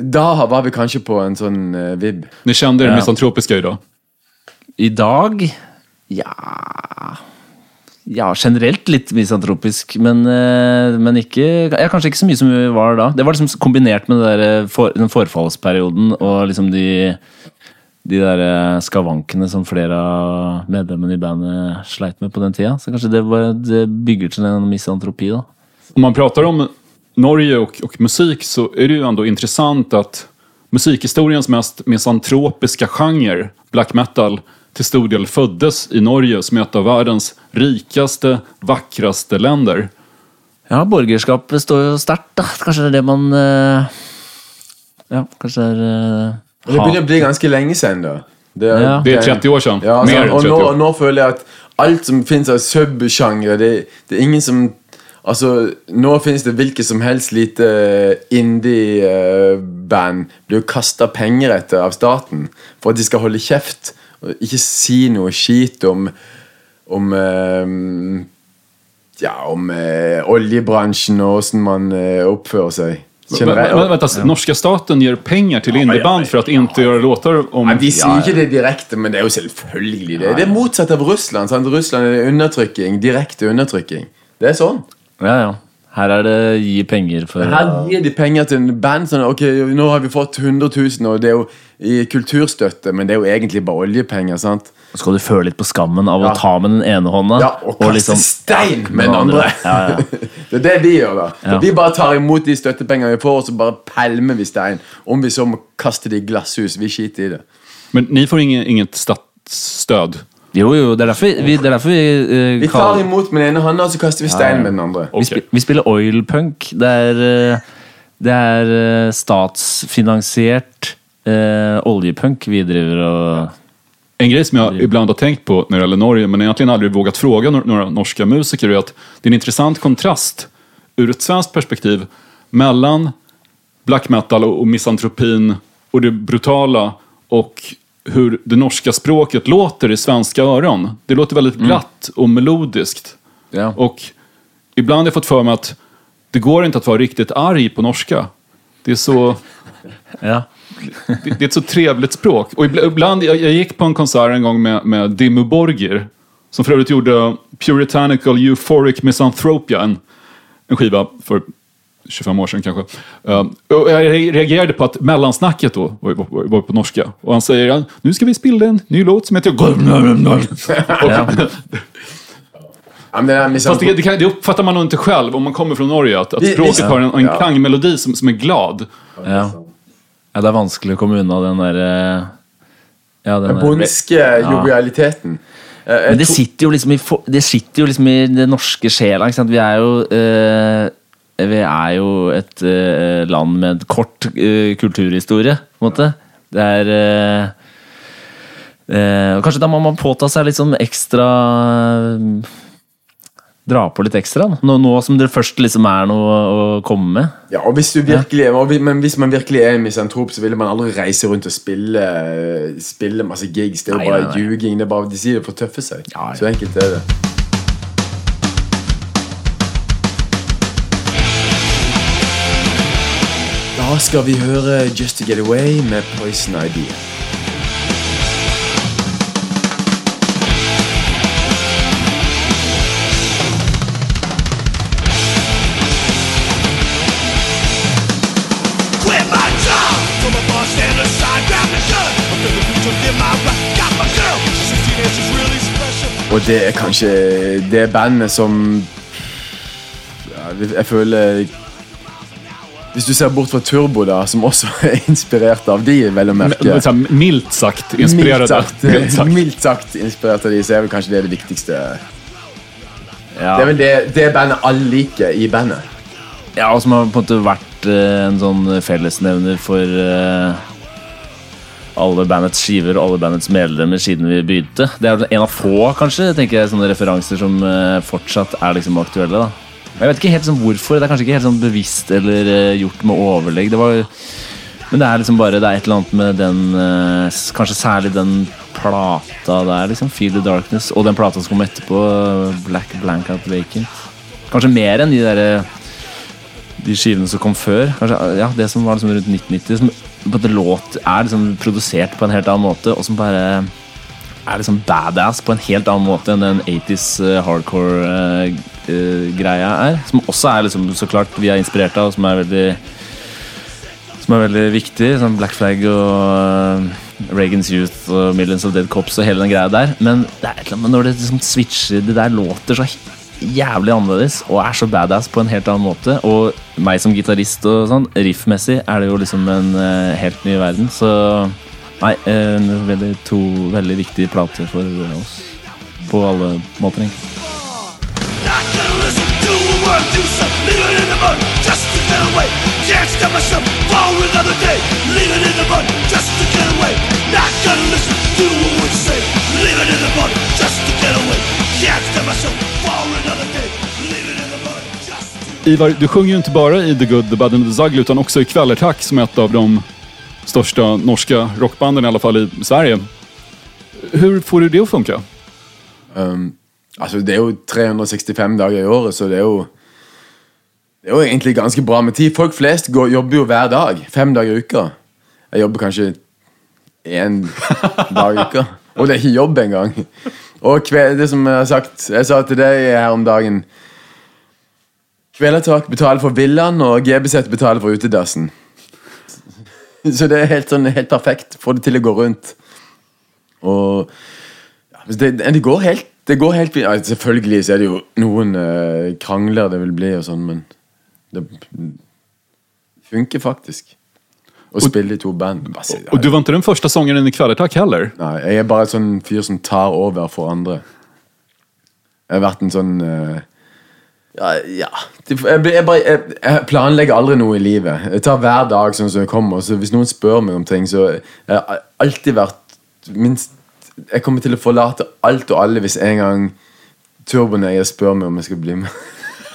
Da var vi kanskje på en sånn uh, vibb. Ni kände er Ja. misantropiska idag? I dag Ja Ja, generelt litt misantropisk, men, eh, men ikke ja, Kanskje ikke så mye som vi var da. Det var liksom kombinert med eh, for, den forfallsperioden og liksom de de der eh, skavankene som flere av medlemmene i bandet sleit med på den tida. Så kanskje det, var, det bygger til en misantropi, da. Om man prater om Norge og, og musik så er det jo ändå interessant at musikhistoriens mest misantropiske genre, black metal, til stor del fødtes i Norge som er et av världens rikaste, vackraste länder. Ja, borgerskapet står jo sterkt, da. Kanskje det er det man eh, Ja, kanskje det er eh, det begynner å bli ganske lenge siden, da. Det Ja. Det er 30 år siden. Ja, Mer enn 30 år. og nå, nå føler jeg at alt som finnes av subsjangre det, det er ingen som Altså, Nå finnes det hvilket som helst lite indie-band blir jo kasta penger etter av staten for at de skal holde kjeft og ikke si noe skit om om eh, ja, om eh, oljebransjen og åssen man eh, oppfører seg. Men, men, vänta, norska staten gir penger til indieband for å ikke gjøre låter om... ja, De sier ikke det direkte, men det er jo selvfølgelig det. Det er motsatt av Russland. Sant? Russland er undertrykking. Direkte undertrykking. Det er sånn. Ja, ja. Her er det gi penger for Her gir de penger til en band. Sånn, ok, Nå har vi fått 100 000, og det er jo i kulturstøtte, men det er jo egentlig bare oljepenger. sant? Så skal du føle litt på skammen av Ja. å ta med den ene hånda. Ja, Og kaste liksom- stein med den andre! Ja, ja. det er det vi gjør, da. Ja. Vi bare tar imot de støttepengene vi får, og så bare pælmer vi stein. Om vi så må kaste det i glasshus. Vi skiter i det. Men ni får inget, inget statsstöd? Jo, jo, det er derfor vi, vi, det er derfor vi, eh, Vi tar kaller- imot med den ene hånda, og så kaster vi stein med den andre. vi, spi- vi spiller oilpunk. Det er, eh, det er eh, statsfinansiert eh, oljepunk vi driver og En grej som jag ibland har tänkt på när det gäller Norge, men egentligen aldrig vågat fråga nor- några norska musiker, är att det är en intressant kontrast ur ett svenskt perspektiv mellan black metal och och misantropin och det brutala och hur det norska språket låter i svenska öron. Det låter väldigt glatt och melodiskt. Ja. Och ibland har jag fått för mig att det går inte att vara riktigt arg på norska. Det är så... Ja. Det, det är ett så trevligt språk. Och ibla- ibland, jag, jag gick på en konsert en gång med, med Dimmu Borgir. Som för övrigt gjorde Puritanical Euphoric Misanthropia. En, en skiva för 25 år sedan kanske. Uh, och jag reagerade på att mellansnacket då var, var, var på norska. Och han säger nu ska vi spela en ny låt som heter... Ja. Fast det, det, kan, det uppfattar man nog inte själv om man kommer från Norge. Att, att språket har en, en klangmelodi som, som är glad. Ja. ja, det er vanskelig å komme unna den där... ja, den bondske jovialiteten. Eh, Men det sitter jo liksom i, det sitter jo liksom i det norske sjela. Vi er jo eh, Vi er jo et uh, land med en kort uh, kulturhistorie, på en måte. Det er uh, Kanskje da må man påta seg litt sånn ekstra Dra på litt ekstra. Nå, nå som det først liksom er noe å komme med. Ja, og hvis du virkelig vi- Men hvis man virkelig er misantrop, så ville man aldri reise rundt og spille Spille masse gigs. Det er jo Nei, bare nei, nei. ljuging. Det er bare, de sier det for å tøffe seg. Ja, ja. Så enkelt er det. Da skal vi høre Just To Get Away med Poison Idea. Quit my job from a bar stand aside, grab the gun. I'm feeling good to get my right. Got my girl, 16 inches really special. Og det er kanskje det bandet som Jeg føler Hvis du ser bort fra Turbo, da, som også er inspirert av de, vel å merke. Mildt sagt, Milt sagt. mildt sagt inspirert av de, så er vel kanskje det det viktigste. Ja. Det er vel det, det bandet alle liker i bandet. Ja, og som har på en måte vært eh, en sånn fellesnevner for eh, alle bandets skiver og alle bandets medlemmer siden vi begynte. Det er en av få, kanskje, tenker jeg, sånne referanser som eh, fortsatt er liksom aktuelle. da. Jeg vet ikke helt sånn hvorfor. Det er kanskje ikke helt sånn bevisst eller eh, gjort med overlegg. Det var, men det er liksom bare Det er et eller annet med den eh, Kanskje særlig den plata der, liksom. Feel the Darkness. Og den plata som kom etterpå, eh, Black Blankout Vacant. Kanskje mer enn de derre de skivene som kom før. Kanskje, ja, Det som var liksom rundt 1990. Som på måte låt er liksom produsert på en helt annen måte, og som bare er liksom badass på en helt annen måte enn den 80s eh, hardcore-greia er. Som også er liksom så klart vi er inspirert av, og som er veldig Som er veldig viktig. Som Black Flag og eh, Reagans Youth og Millions of Dead Cops og hele den greia der. Men det er et eller annet når det liksom switcher Det der låter så jævlig annerledes og er så badass på en helt annen måte. Og meg som gitarist og sånn, riffmessig er det jo liksom en eh, helt ny verden. Så nei, en veldig, to veldig viktige plater for oss. På alle måter, Ivar, du sjunger ju inte bara i The Good, The Bad and The Ugly utan också i Kvällerattack som är ett av de största norska rockbanden i alla fall i Sverige. Hur får du det att funka? Um, altså, det er jo 365 dager i året, så det er jo Det er jo egentlig ganske bra med tid. Folk flest går, jobber jo hver dag. Fem dager i uka. Jeg jobber kanskje én dag i uka. Og det er ikke jobb engang. Og kve, det som jeg har sagt Jeg sa til deg her om dagen Kvelertak betaler for villaen, og GBZ betaler for utedassen. Så det er helt, sånn, helt perfekt. Få det til å gå rundt. Og ja, det, det går helt Det går helt. Ja, selvfølgelig så er det jo noen eh, krangler det vil bli, og sånn, men det funker faktisk. Å spille i to band. Bare ja, og du var ikke den første sångaren i Kvelertak heller. Nei, jeg er bare en sånn fyr som tar over for andre. Jeg har vært en sånn eh, Ja, ja. Jeg, jeg, bare, jeg, jeg planlegger aldri noe i livet. Jeg tar hver dag sånn som jeg kommer. Så hvis noen spør meg om ting, så jeg har alltid vært minst Jeg kommer til å forlate alt og alle hvis en gang Turboneger spør meg om jeg skal bli med.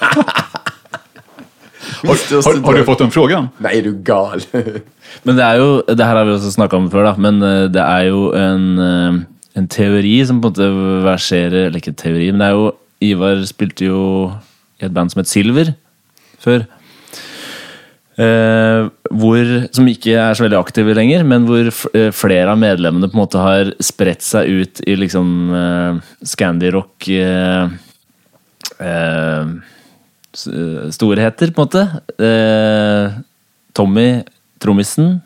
har, Har, har du fått den frågan? Nei, er du gal? Men det er jo, det her har vi også snakka om før, da, men eh, det er jo en, eh, en teori som på en måte verserer Eller ikke teori, men det er jo Ivar spilte jo i et band som het Silver før. Eh, hvor, som ikke er så veldig aktive lenger, men hvor eh, flere av medlemmene på en måte har spredt seg ut i liksom Scandi-rock eh, eh, eh, storheter, på en måte. Tommy, trommisen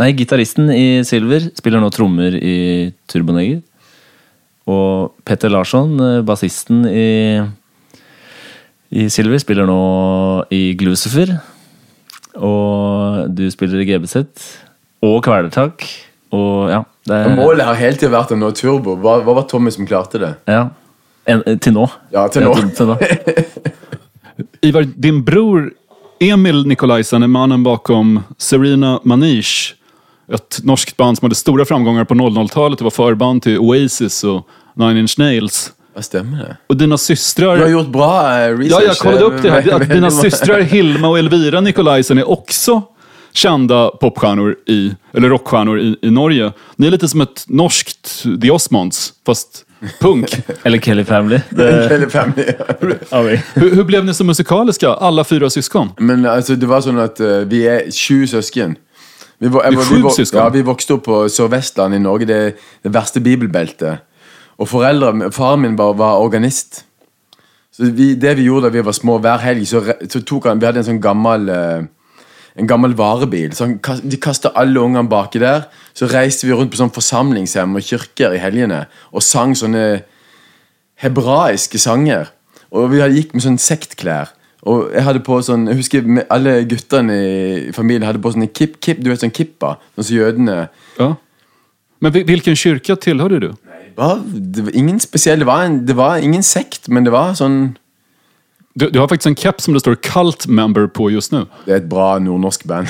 Nei, gitaristen i Silver spiller nå trommer i Turboneger. Og Petter Larsson, bassisten i, i Silver, spiller nå i Glucifer. Og du spiller i GBZ. Og Kvelertak. Og ja, det er Målet har hele tiden vært å nå turbo. Hva, hva var Tommy som klarte det? ja. En, til nå. Ja, til nå. Ja, til, til nå. Ivar, din bror Emil Nikolaisen er mannen bakom Serena Manish. Et norsk band som hadde store framganger på 00-talet. Det var forband til Oasis og Nine Inch Nails. Hva stämmer det? Och dina systrar... Du har gjort bra eh, research. Ja, jag kollade upp det här. Att dina systrar Hilma och Elvira Nikolajsen är också kända popstjärnor i, eller rockstjärnor i, i Norge. Ni är lite som ett norskt The Osmonds, fast punk. Eller Kelly Family. Kelly family. ja. hur, hur blev ni så musikaliska, alla fyra syskon? Men alltså, det var sånn at uh, vi er sju søsken. Vi, var, Det er var- sju vi, var- søsken? Ja, vi vokste opp på Sør-Vestland i Norge, det, det verste bibelbeltet. Og foreldre, faren min var, var organist. Så vi, det vi gjorde da vi var små, hver helg så, så tok han Vi hadde en sånn gammel eh, En gammel varebil. Så han, de kasta alle ungene baki der. Så reiste vi rundt på sånn forsamlingshjem og kirker i helgene og sang sånne hebraiske sanger. Og vi gikk med sånn sektklær. Og jeg hadde på sånn Jeg husker alle guttene i familien hadde på sånne kip, kip, du vet sånn kippa. Sånn som jødene. Ja. Men hvilken kirke tilhørte du? Var, det var ingen spesiell det var, en, det var ingen sekt, men det var sånn du? Du har faktisk en keps som det står Cult Member på just nå. Det er et bra nordnorsk band.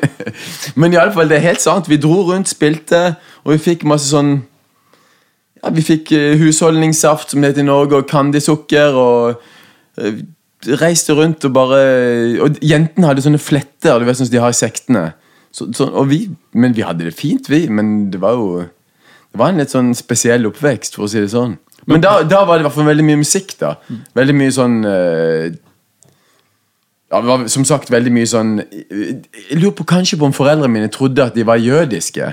Men i alle fall, det er helt sant. Vi dro rundt, spilte, og vi fikk masse sånn ja, Vi fikk eh, husholdningssaft, som det heter i Norge, og Candysukker, og eh, reiste rundt og bare Og jentene hadde sånne fletter, du vet sånn som de har i sektene. Så, så, vi, men vi hadde det fint, vi. Men det var jo Det var en litt sånn spesiell oppvekst, for å si det sånn. Men da, da var det i hvert fall veldig mye musikk, da. Veldig mye sånn eh, ja, det var som sagt veldig mye sånn Jeg lurer på kanskje på om foreldrene mine trodde at de var jødiske.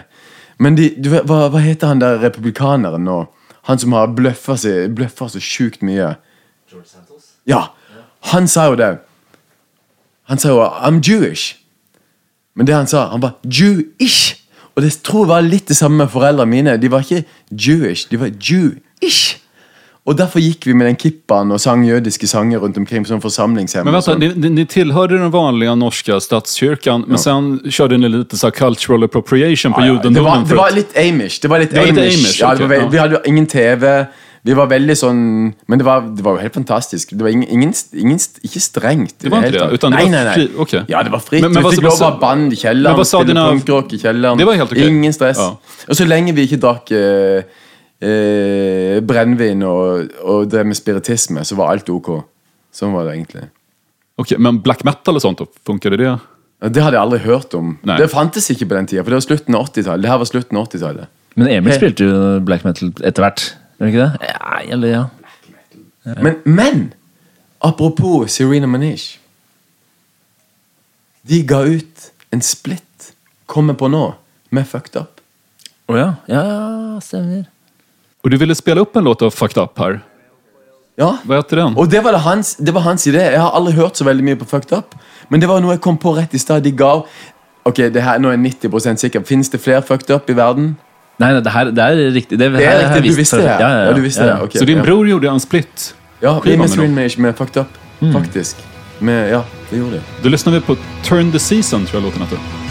Men de, du, vet, hva, hva heter han der republikaneren nå? Han som har bløffa så, sjukt mye. George Santos? Ja. Han sa jo det. Han sa jo 'I'm Jewish'. Men det han sa, han var 'Jewish'. Og det tror jeg var litt det samme med foreldrene mine. De var ikke Jewish, de var Jewish. Og derfor gikk vi med den kippaen og sang jødiske sanger rundt omkring på sånn forsamlingshjem. Men vänta, ni, ni, tillhörde den vanlige norske statskyrkan, men sen körde ni lite så cultural appropriation på Ja, ja, det, var, det var litt Amish. Det var litt Det var litt Amish. Amish, ja, var. Vi hadde ingen TV. Vi var veldig sånn Men det var, det var jo helt fantastisk. Det var ingen, ingen, ingen Ikke strengt. Det var ikke det, utan det nei, nei, nei. fri- okay. Ja, det var fritt. Men- men vi fikk lov å ha band i kjelleren. Men, Spille dine... punkrock i kjelleren. Det var helt ok. Ingen stress. Ja. Og så lenge vi ikke drakk eh, eh, brennevin og, og drev med spiritisme, så var alt ok. Sånn var det egentlig. Ok, men black metal og sånt funker det? Ja, Det hadde jeg aldri hørt om. Nei. Det fantes ikke på den tida, for det var slutten av 80-tallet. Det her var slutten av 80-tallet. Men Emil spilte jo black metal etter hvert. Gjør det ikke det? Ja, eller ja. Men, men apropos Serena Manish. De ga ut en splitt, kommer på nå, med Fucked Up. Å ja. Ja, stemmer. Og du ville spille opp en låt av Fucked Up her? Ja. Hva heter den? Og det var, det, hans, det var hans idé. Jeg har aldri hørt så veldig mye på Fucked Up. Men det var noe jeg kom på rett i stad. De ga Ok, det her, nå er jeg 90 sikker. Fins det flere Fucked Up i verden? Nei, det, her, det er riktig. Det, Det er riktig, du visste det? Ja, ja, ja. Ja, du visste ja, det, Okay. Så din ja. bror gjorde en split. Ja, vi Skiva med med Fucked Up. Faktisk. Med, ja, det gjorde de. Då lyssnar vi på Turn the Season, tror jag låten heter.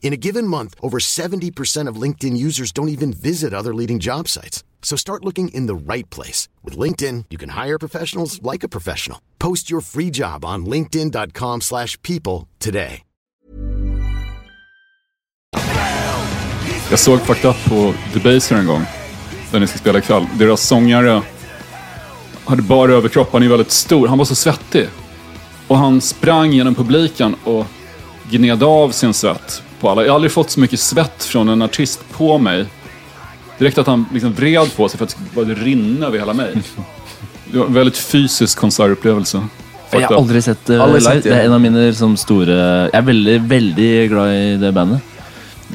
In a given month, over 70% of LinkedIn users don't even visit other leading job sites. So start looking in the right place. With LinkedIn, you can hire professionals like a professional. Post your free job on linkedin.com/people slash people today. Jag såg Fucked Up på Debaser en gång. Där ni ska spela ikväll. Deras sångare hade bara överkropp, han är väldigt stor. Han var så svettig. Och han sprang genom publiken och gned av sin svett på alla. Jag har aldrig fått så mycket svett från en artist på mig. Direkt att han liksom vred på sig för att det skulle rinna över hela mig. Det var en väldigt fysisk konsertupplevelse. Jeg har aldri sett det Aldri live. sett det. Det er en av mine liksom, store Jeg er veldig, veldig glad i det bandet.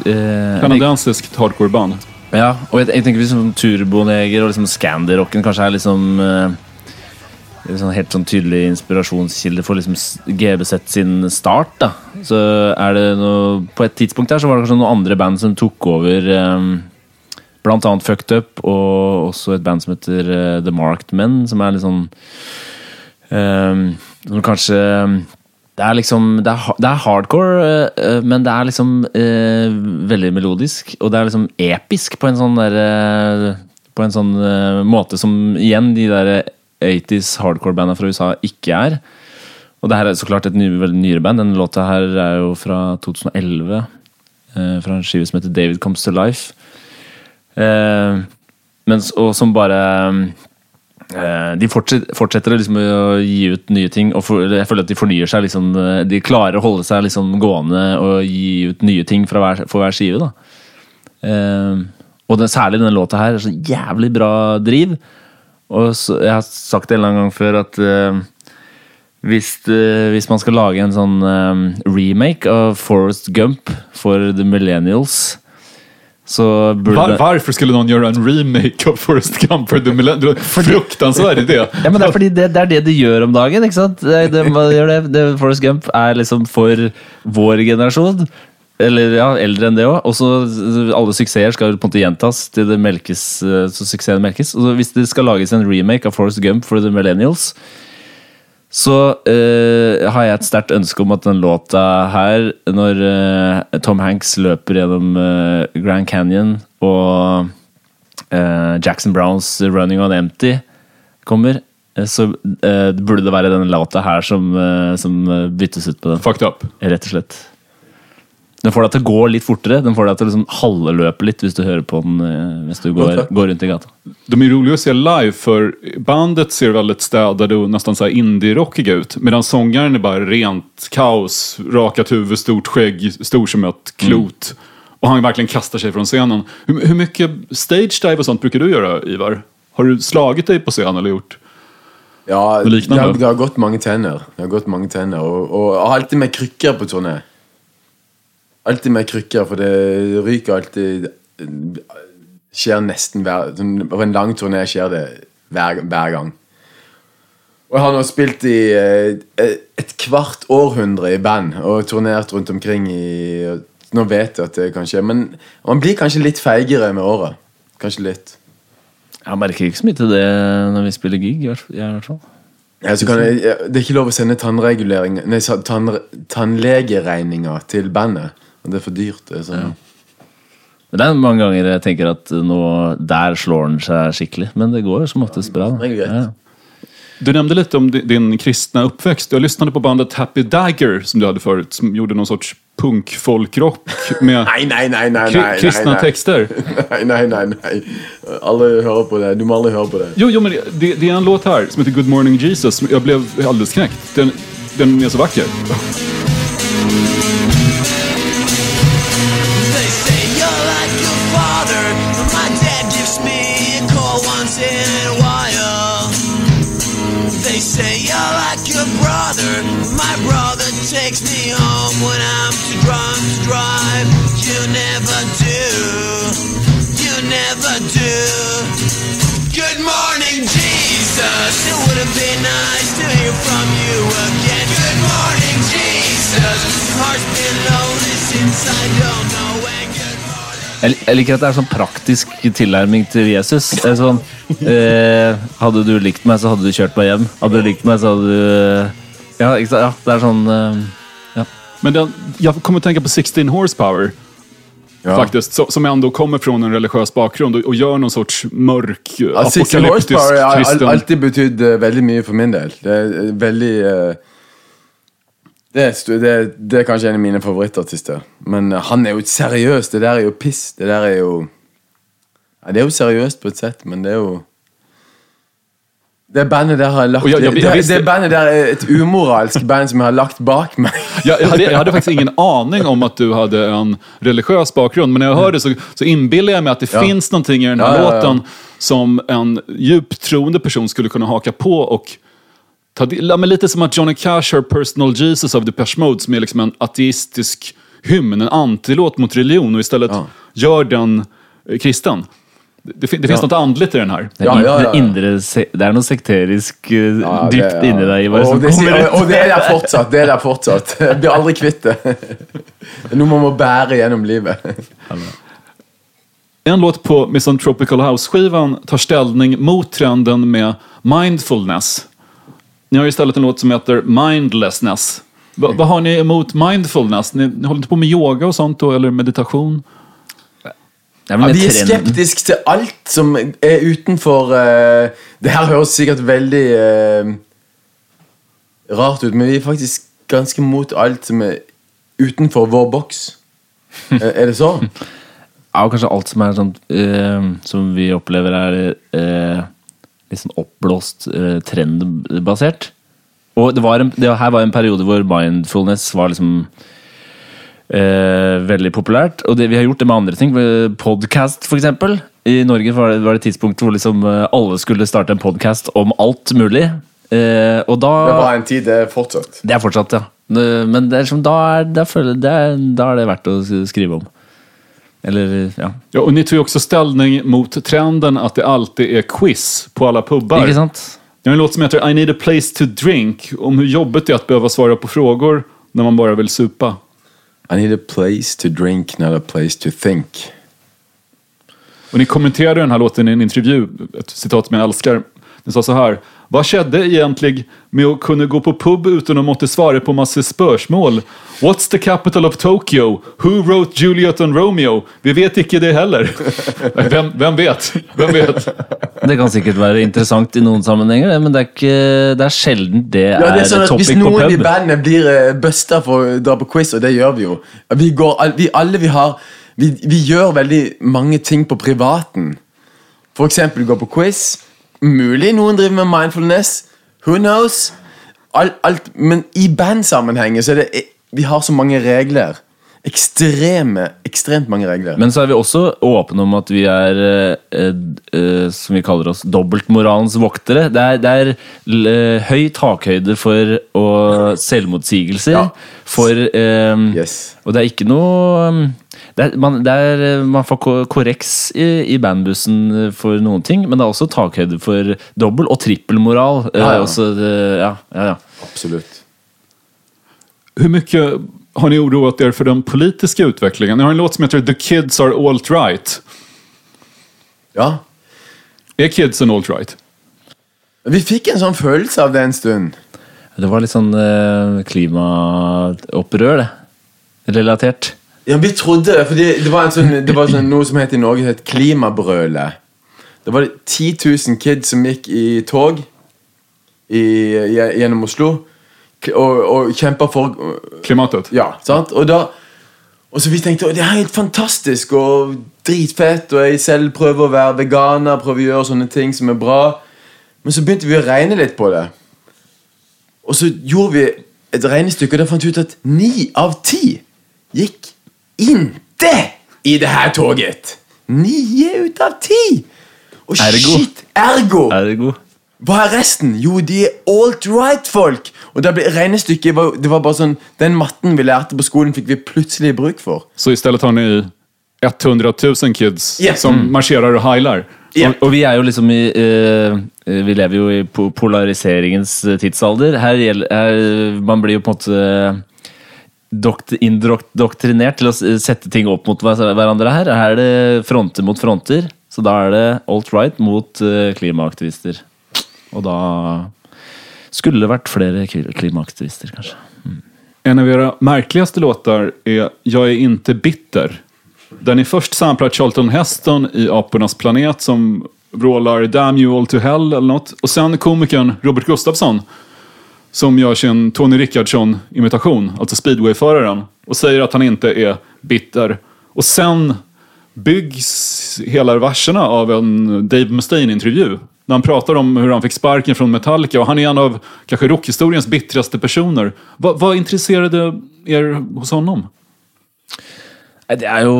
Eh, Kanadensiskt hardcore-band. Ja, og jeg, jeg tenker liksom Turboneger og liksom Scandy-rocken kanskje er liksom eh, liksom helt sånn tydelig inspirasjonskilde for liksom GBZ sin start. da Så er det noe På et tidspunkt der så var det kanskje noen andre band som tok over um, Blant annet Fucked Up, og også et band som heter uh, The Marked Men, som er litt sånn um, Som kanskje det er liksom Det er, det er hardcore, eh, men det er liksom eh, veldig melodisk. Og det er liksom episk på en sånn derre På en sånn eh, måte som igjen de der 80s hardcore-banda fra USA ikke er. Og det her er så klart et ny, veldig nyere band. Denne låta her er jo fra 2011. eh, fra en skive som heter David Comes to Life. Eh, mens, og som bare eh, De fortsetter, fortsetter liksom å gi ut nye ting, og for, jeg føler at de fornyer seg. Liksom, eh, de klarer å holde seg liksom gående og gi ut nye ting hver, for hver skive. Da. Eh, og det, særlig denne låta her er så jævlig bra driv. Og så, jeg har sagt det en eller annen gang før at uh, hvis, uh, hvis man skal lage en sånn eh, remake av Forest Gump for The Millennials, så burde Var, Hvorfor skulle noen gjøre en remake av Forrest Gump for The Millennials? Fruktansvärd idé. Ja, men det er fordi det, det er det de gjør om dagen. ikke sant? Det, det, det, det Forrest Gump er liksom for vår generasjon. Eller ja, eldre enn det òg. Og så alle suksesser skal på en måte gjentas til det melkes, eh, så suksessen melkes. Og hvis det skal lages en remake av Forrest Gump for the Millennials, så uh, har jeg et sterkt ønske om at den låta her, når uh, Tom Hanks løper gjennom uh, Grand Canyon og Jackson Browns 'Running on Empty' kommer, så burde det være denne låta her som, som byttes ut på den. Fucked up. Rett og slett. Den får deg til å gå litt fortere. Den får deg til å liksom halveløpe litt hvis du hører på den hvis du går, går rundt i gata. De er roliga å se live for bandet ser veldig stedet og nesten så indie-rockig ut. Medan sangeren er bare rent kaos, rakat huvud, stort skjegg, stor som et klot. og han virkelig kaster seg fra scenen. Hvor, hvor mye stage dive og sånt bruker du gjøre, Ivar? Har du slaget deg på scenen eller gjort? Ja, det har, det har gått mange tenner. Det har gått mange tenner Og, og har alltid med krykker på turné. Alltid med krykker, for det ryker alltid Skjer nesten hver sånn, På en lang turné skjer det hver, hver gang. Og jeg har nå spilt i eh, et kvart århundre i band og turnert rundt omkring i Nå vet jeg at det kan skje, men man blir kanskje litt feigere med året. Kanskje litt. Jeg merker ikke så mye til det når vi spiller gig. i hvert- fall. Ja, så kan jeg, det er ikke lov å sende tannregulering Nei, tann, tannlegeregninger til bandet. Og Det er for dyrt. Det er sånn. Men det er mange ganger jeg tenker at nå, der slår den seg skikkelig. Men det går som oftest bra. Ja. Du nevnte litt om di- din kristne oppvekst. Jag lyssnade på bandet Happy Dagger som du hadde før, som gjorde noen sorts punk-folkrock med Nei, nei, nei, nei, nei, kristne nei, nei. texter. Nei, nei, nei, Alle hører på det. Du må aldri høre på det. Jo, jo men det, det er en låt her som heter Good Morning Jesus. som ble blev alldeles knäckt. Den, den er så vacker. but my brother takes me home when I'm too drunk to drive. You never do, you never do. Good morning, Jesus. It would have been nice to hear from you again. Good morning, Jesus. Heart's been lonely since I don't know when. Jeg, liker at det er sånn praktisk tilnærming til Jesus. Sånn, eh, hadde du likt meg, så hadde du kjørt meg hjem. Hadde du likt meg, så hadde du Ja, ikke sant? ja det er sånn eh, ja. Men den, jag kommer att tänka på 16 Horsepower. Ja. Faktiskt, så, som ändå kommer från en religiös bakgrund och, och gör någon sorts mörk, Ja, Six apokalyptisk Horsepower har al- kristen... alltid betydd eh, veldig mye for min del. Det er eh, veldig eh, det, er, stu- det, er- det er kanskje en av mine favorittartister. Men eh, han er jo seriøs. Det der er jo piss. Det der er jo ja, Det er jo seriøst på et sett, men det er jo Det bandet der har jeg lagt Og ja, ja, det, det bandet der er et umoralsk band som jeg har lagt bak meg. ja, jeg, hadde, jeg, hadde, faktisk ingen aning om at du hadde en religiøs bakgrunn, men når jeg hører det så, så innbiller jeg meg at det Ja. fins noe i denne låten som en djuptroende person skulle kunne haka på og ta del men Litt som at Johnny Cash har Personal Jesus av Depeche Mode som er liksom en ateistisk hymn, en antilåt mot religion og i stedet gjør den kristen. Det, fin- det finns Ja. noe andligt i den her. Det er, in- det indre se- det er noe sekterisk eh, Ja, det- dypt ja. inni deg. Ivar, Og som det, ut. og det er der fortsatt. Det er der fortsatt. Jeg blir aldri kvitt det. Det er noe man må bære gjennom livet. En låt på Misantropical House-skivan tar stilling mot trenden med mindfulness. Ni har istället en låt som heter Mindlessness. Hva vad har ni emot mindfulness? Ni, ni håller inte på med yoga och sånt då, eller meditation? Ja, de er skeptiske til alt som er utenfor uh, Det her høres sikkert veldig uh, rart ut, men vi er faktisk ganske mot alt som er utenfor vår boks. Eh, er det så? Ja, og kanskje alt som er sånn uh, Som vi opplever er litt sånn oppblåst trendbasert. Og det, var en, det her var en periode hvor mindfulness var liksom eh, veldig populært. Og det, vi har gjort det med andre ting. Podcast, for eksempel. I Norge var det, var det et tidspunkt hvor liksom eh, alle skulle starte en podkast om alt mulig. Eh, og da Det var en tid, det er fortsatt. Det er fortsatt, ja. Men det er som, da, er, da, føler, det er, da er det verdt å skrive om. Eller, ja. Ja, och ni tog ju också ställning mot trenden att det alltid är quiz på alla pubbar. Ikke sant? Jag har en låt som heter I need a place to drink, om hur jobbigt det är att behöva svara på frågor när man bara vill supa. I need a place to drink, not a place to think. Och ni kommenterade den här låten i en intervju, ett citat som jag älskar. Ni sa så här. Vad skjedde egentlig med å kunne gå på pub uten å måtte svare på masse spørsmål? What's the capital of Tokyo? Who wrote Juliet and Romeo? Vi vet ikke det heller. Hvem, hvem, vet? hvem vet? Det kan sikkert være interessant i noen sammenhenger, men det er, ikke, det er sjelden det, Ja, det er sånn at Hvis topic på noen i bandet blir uh, busta for å dra på quiz, og det gjør vi jo Vi, går, vi alle vi har vi, vi gjør veldig mange ting på privaten. For eksempel gå på quiz. Mulig noen driver med mindfulness. Who knows? Alt, alt, men i bandsammenheng så er det Vi har så mange regler. Ekstreme, ekstremt mange regler. Men så er vi også åpne om at vi er, eh, eh, som vi kaller oss, dobbeltmoralens voktere. Det er, det er eh, høy takhøyde for selvmotsigelser. Ja. For eh, Og det er ikke noe um, det er, man, det er, eh, man får korreks i, i bandbussen for noen ting, men det er også takhøyde for dobbel- og trippelmoral. eh, Ja, ja. ja, ja. Absolutt. Hvor mye har ni oroat dere for den politiske utvecklingen? Ni har en låt som heter The Kids Are Alt-Right. Ja. Är kidsen alt-right? Vi fikk en sånn følelse av det en stund. Det var litt sånn eh, klimaopprør, det. Relatert. Ja, vi trodde det, fordi det var, en sånn, det var sånn, noe som het i Norge het Klimabrølet. Det var 10 000 kids som gikk i tog i, gjennom Oslo og, og kjempa for Klimatet? Ja, sant? Og da og så vi tenkte «Å, det er helt fantastisk og dritfett, og jeg selv prøver å være veganer, prøver å gjøre sånne ting som er bra. Men så begynte vi å regne litt på det. Og så gjorde vi et regnestykke, og da fant vi ut at ni av ti gikk inte i det her tåget. Nio ut av Och Ergo. shit, ergo! Ergo. Hva er resten? Jo, de er alt-right-folk! Og det ble regnestykket var, Det var bare sånn Den matten vi lærte på skolen, fikk vi plutselig bruk for. Så i stedet har ni 100 000 kids yeah. som Mm. og och Yeah. Og, og vi er jo liksom i uh, Vi lever jo i polariseringens eh, tidsalder. Her gjelder her, Man blir jo på en måte indoktrinert til å sette ting opp mot hverandre her. Her er det fronter mot fronter. Så da er det alt-right mot eh, klimaaktivister. Og da skulle det vært flere klimaaktivister, kanskje. En av era merkeligste låter er 'Jeg er ikke bitter. Den er først samplar Charlton Heston i 'Apenes planet som råler Damn you all to hell eller noe. Og sen komikeren Robert Gustafsson som gör sin Tony Rickardsson-imitation, alltså speedwayföraren, och säger att han inte är bitter. Och sen byggs hela verserna av en Dave Mustaine-intervju. När han pratar om hur han fick sparken från Metallica och han är en av kanske rockhistoriens bittraste personer. Va, vad intresserade er hos honom? Det er jo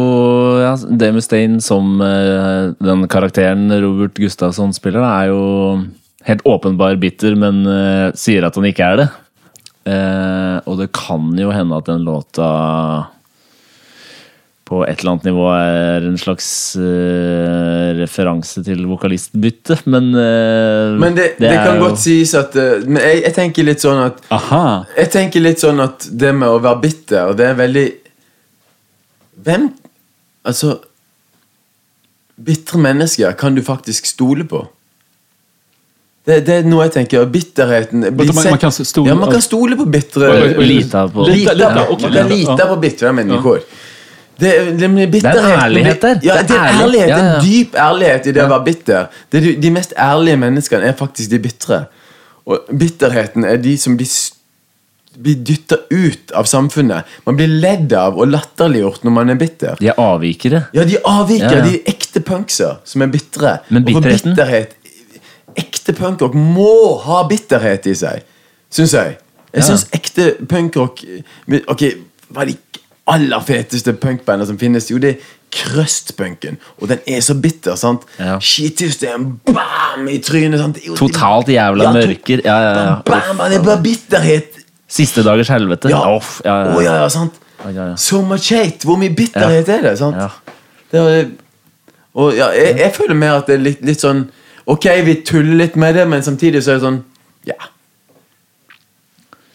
ja, Dave Mustaine som eh, den karakteren Robert Gustafsson spiller, er jo helt åpenbar bitter, men uh, sier at han ikke er det. Uh, og det kan jo hende at den låta på et eller annet nivå er en slags uh, referanse til vokalistbytte, men uh, Men det, det, det kan jo- godt sies at uh, Men jeg, jeg tenker litt sånn at Aha. Jeg tenker litt sånn at det med å være bitter, det er veldig Hvem Altså Bitre mennesker kan du faktisk stole på. Det, det er noe jeg tenker. Bitterheten man- man kan stole- Ja, man kan stole på bitre Lite på- Lite, Lita, man ok, kan lita. lite på bitre mennesker. Det, det, med Det er en ærlighet der. Ja, Det er ærlighet. Ja, ja. En dyp ærlighet i det å være bitter. Det de, mest ærlige menneskene er faktisk de bitre. Og bitterheten er de som blir blir dytta ut av samfunnet. Man blir ledd av og latterliggjort når man er bitter. De er avvikere. Ja, de avviker. Ja, ja. De er ekte punkser som er bitre. Men Og for bitterheten? bitterhet Ekte punkrock må ha bitterhet i seg, syns jeg. Jeg Ja. ekte punkrock Ok, hva er de aller feteste punkbandene som finnes? Jo, det er Krøstpunken. Og den er så bitter, sant? Ja. Skitystem, bam, i trynet. sant? Jo- Totalt jævla Ja, mørker. Ja, ja, ja. Bam, bam, det bare bitterhet. Siste dagers helvete. Ja. Off, ja, ja, Å, ja, ja, sant? So much hate. Hvor mye bitterhet er det? sant? Det er, og ja, jeg, jeg føler mer at det er litt, litt sånn Ok, vi tuller litt med det, men samtidig så er det sånn Ja.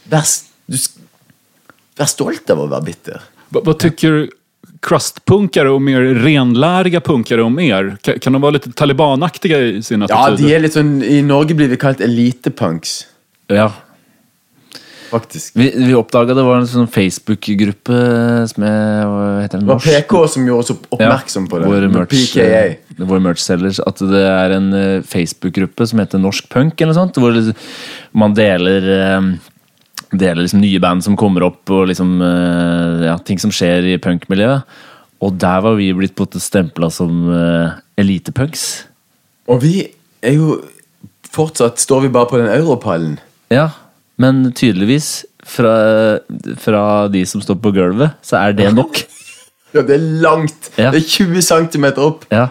Vær, du, vær stolt av å være bitter. Hva vad tycker crustpunkare och mer renläriga punkare om er? Kan, kan de vara lite talibanaktiga i sina Ja, de er litt sånn I Norge blir vi kalt elitepunks. Ja. Faktisk. Vi, vi oppdaga det var en sånn Facebook-gruppe som er hva heter? Det var PK som gjorde oss opp- oppmerksom på det. Vår merch, PKA. eh, Vår merch sellers. At det er en eh, Facebook-gruppe som heter Norsk Punk, eller noe sånt. Hvor liksom, man deler eh, Deler liksom nye band som kommer opp, og liksom ja, ting som skjer i punkmiljøet. Og der var vi blitt stempla som uh, elitepunks. Og vi er jo Fortsatt står vi bare på den europallen. Ja, men tydeligvis fra, fra de som står på gulvet, så er det nok. Ja, det er langt. Ja. Det er 20 cm opp. Ja.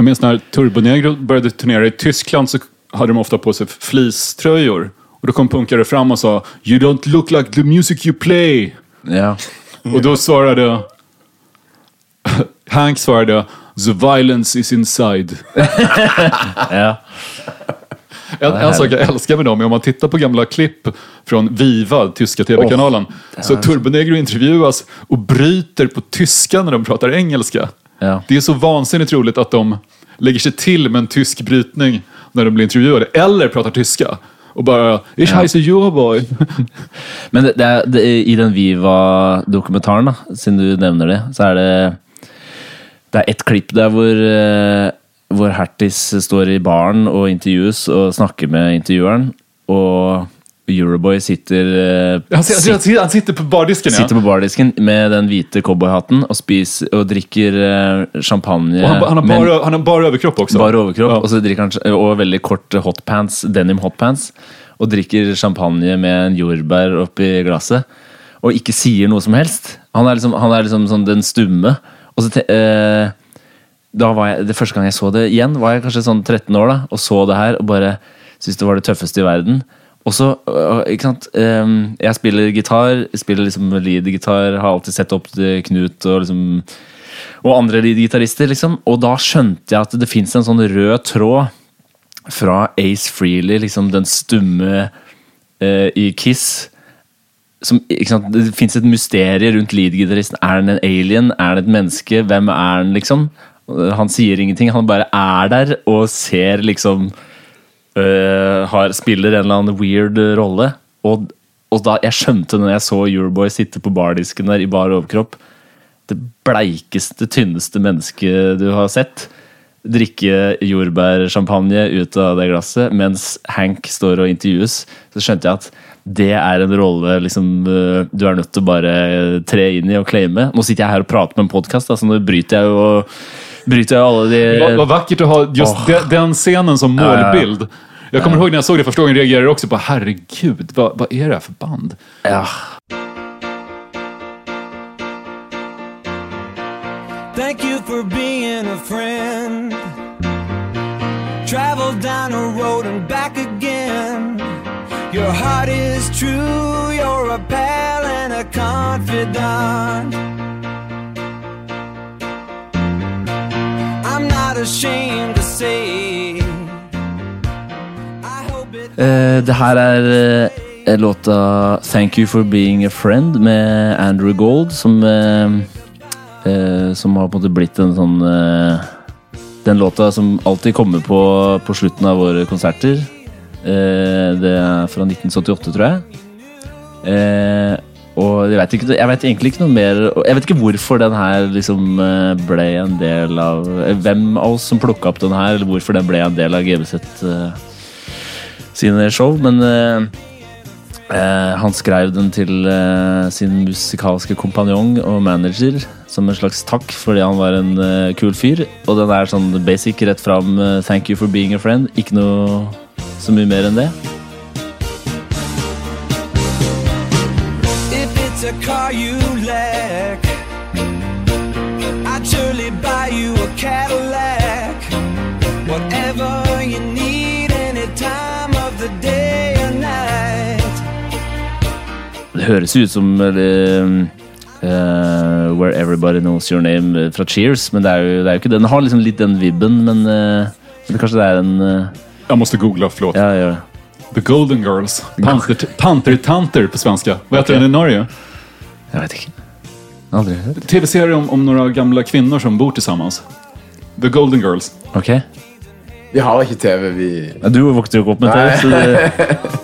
Minns när Turbonegro å turnere i Tyskland så hadde de ofte på seg fleecetrøyer. Og da kom punkere fram og sa You don't look like the music you play. Ja. Og da svarade Hank svarade The violence is inside. ja. En, en sak jag älskar med dem är om man tittar på gamla klipp från Viva, tyska tv-kanalen. så Turbonegro intervjuas och bryter på tyska när de pratar engelska. Ja. Det är så vansinnigt roligt att de lägger sig till med en tysk brytning när de blir intervjuade. Eller pratar tyska. Och bara, ich Ja. heiße Joboy. Men det, det er, det, i den Viva-dokumentaren, siden du nevner det, så er det Det er ett klipp der hvor, eh, hvor Hertis står i baren og intervjues og snakker med intervjueren, og Euroboy sitter eh, Han, sitter- han, sitter- han sitter på bardisken ja. Sitter på bardisken med den hvite cowboyhatten og, spiser, og drikker eh, champagne. Og han, han, har men- bara, han har bare, overkropp også. Bare overkropp, Ja. og, så drikker han, og veldig kort hotpants, denim hotpants. Og drikker champagne med en jordbær oppi glasset. Og ikke sier noe som helst. Han er liksom, han er liksom sånn den stumme. Og så te, eh, da var jeg, Det første gang jeg så det igjen, var jeg kanskje sånn 13 år da, og så det her og bare syntes det var det tøffeste i verden. Og så, øh, ikke sant eh, Jeg spiller gitar, spiller liksom lead-gitar, har alltid sett opp til Knut og liksom og andre lead-gitarister, liksom. Og da skjønte jeg at det fins en sånn rød tråd fra Ace Freely, liksom den stumme eh, i Kiss. Som, ikke sant? Det fins et mysterium rundt lead-gitaristen. Er han en alien? Er han et menneske? Hvem er han, liksom? Han sier ingenting, han bare er der og ser liksom øh, har, Spiller en eller annen weird rolle. Og, og da jeg skjønte når jeg så Euroboy sitte på bardisken der i bar overkropp Det bleikeste, tynneste mennesket du har sett. Drikke jordbærsjampanje ut av det glasset mens Hank står og intervjues. Så skjønte jeg at det er en rolle liksom, øh, du er nødt til å bare tre inn i og claime. Nå sitter jeg her og prater med en podkast, så nå bryter jeg jo Bryter jo alle de Vad, vad vackert att ha just oh. de, den scenen som målbild. Jag kommer ihåg när jag såg det första gången reagerade jag också på herregud, vad, vad är det här för band? Ja. Thank you for being a friend. Travel down a road and back again. Your heart is true, you're a pal and a confidant. Ashamed to say. Eh, det her er eh, låta 'Thank You For Being A Friend' med Andrew Gold, som eh, Som har på en måte blitt en sånn Den låta som alltid kommer på på slutten av våre konserter. Det er fra 1978, tror jeg. Og jeg vet, ikke, jeg vet egentlig ikke noe mer Jeg vet ikke hvorfor den her liksom eh, ble en del av eh, Hvem av oss som plukka opp den her, eller hvorfor den ble en del av GBZ eh, sine show, men eh, han skrev den til eh, sin musikalske kompanjong og manager som en slags takk fordi han var en eh, kul fyr. Og den er sånn basic, rett fram. Thank you for being a friend. Ikke noe så mye mer enn det. If car you lack, I'd surely buy you a Cadillac. Whatever you need, any time of the day or night. Det høres ut som eller, eh, Where Everybody Knows Your Name eh, fra Cheers, men det er jo, det er jo ikke det. Den har liksom litt den vibben, men, eh, men kanskje det er en eh, Jag måste googla, förlåt. Ja, gör det. The Golden Girls. Panter, pantertanter på svenska. Vad heter Okej. den i Norge? Jag vet inte. Aldrig hört. Tv-serie om, om några gamla kvinnor som bor tillsammans. The Golden Girls. Ok. Vi har ikke TV, vi Ja, du vokste jo ikke opp med TV, så det,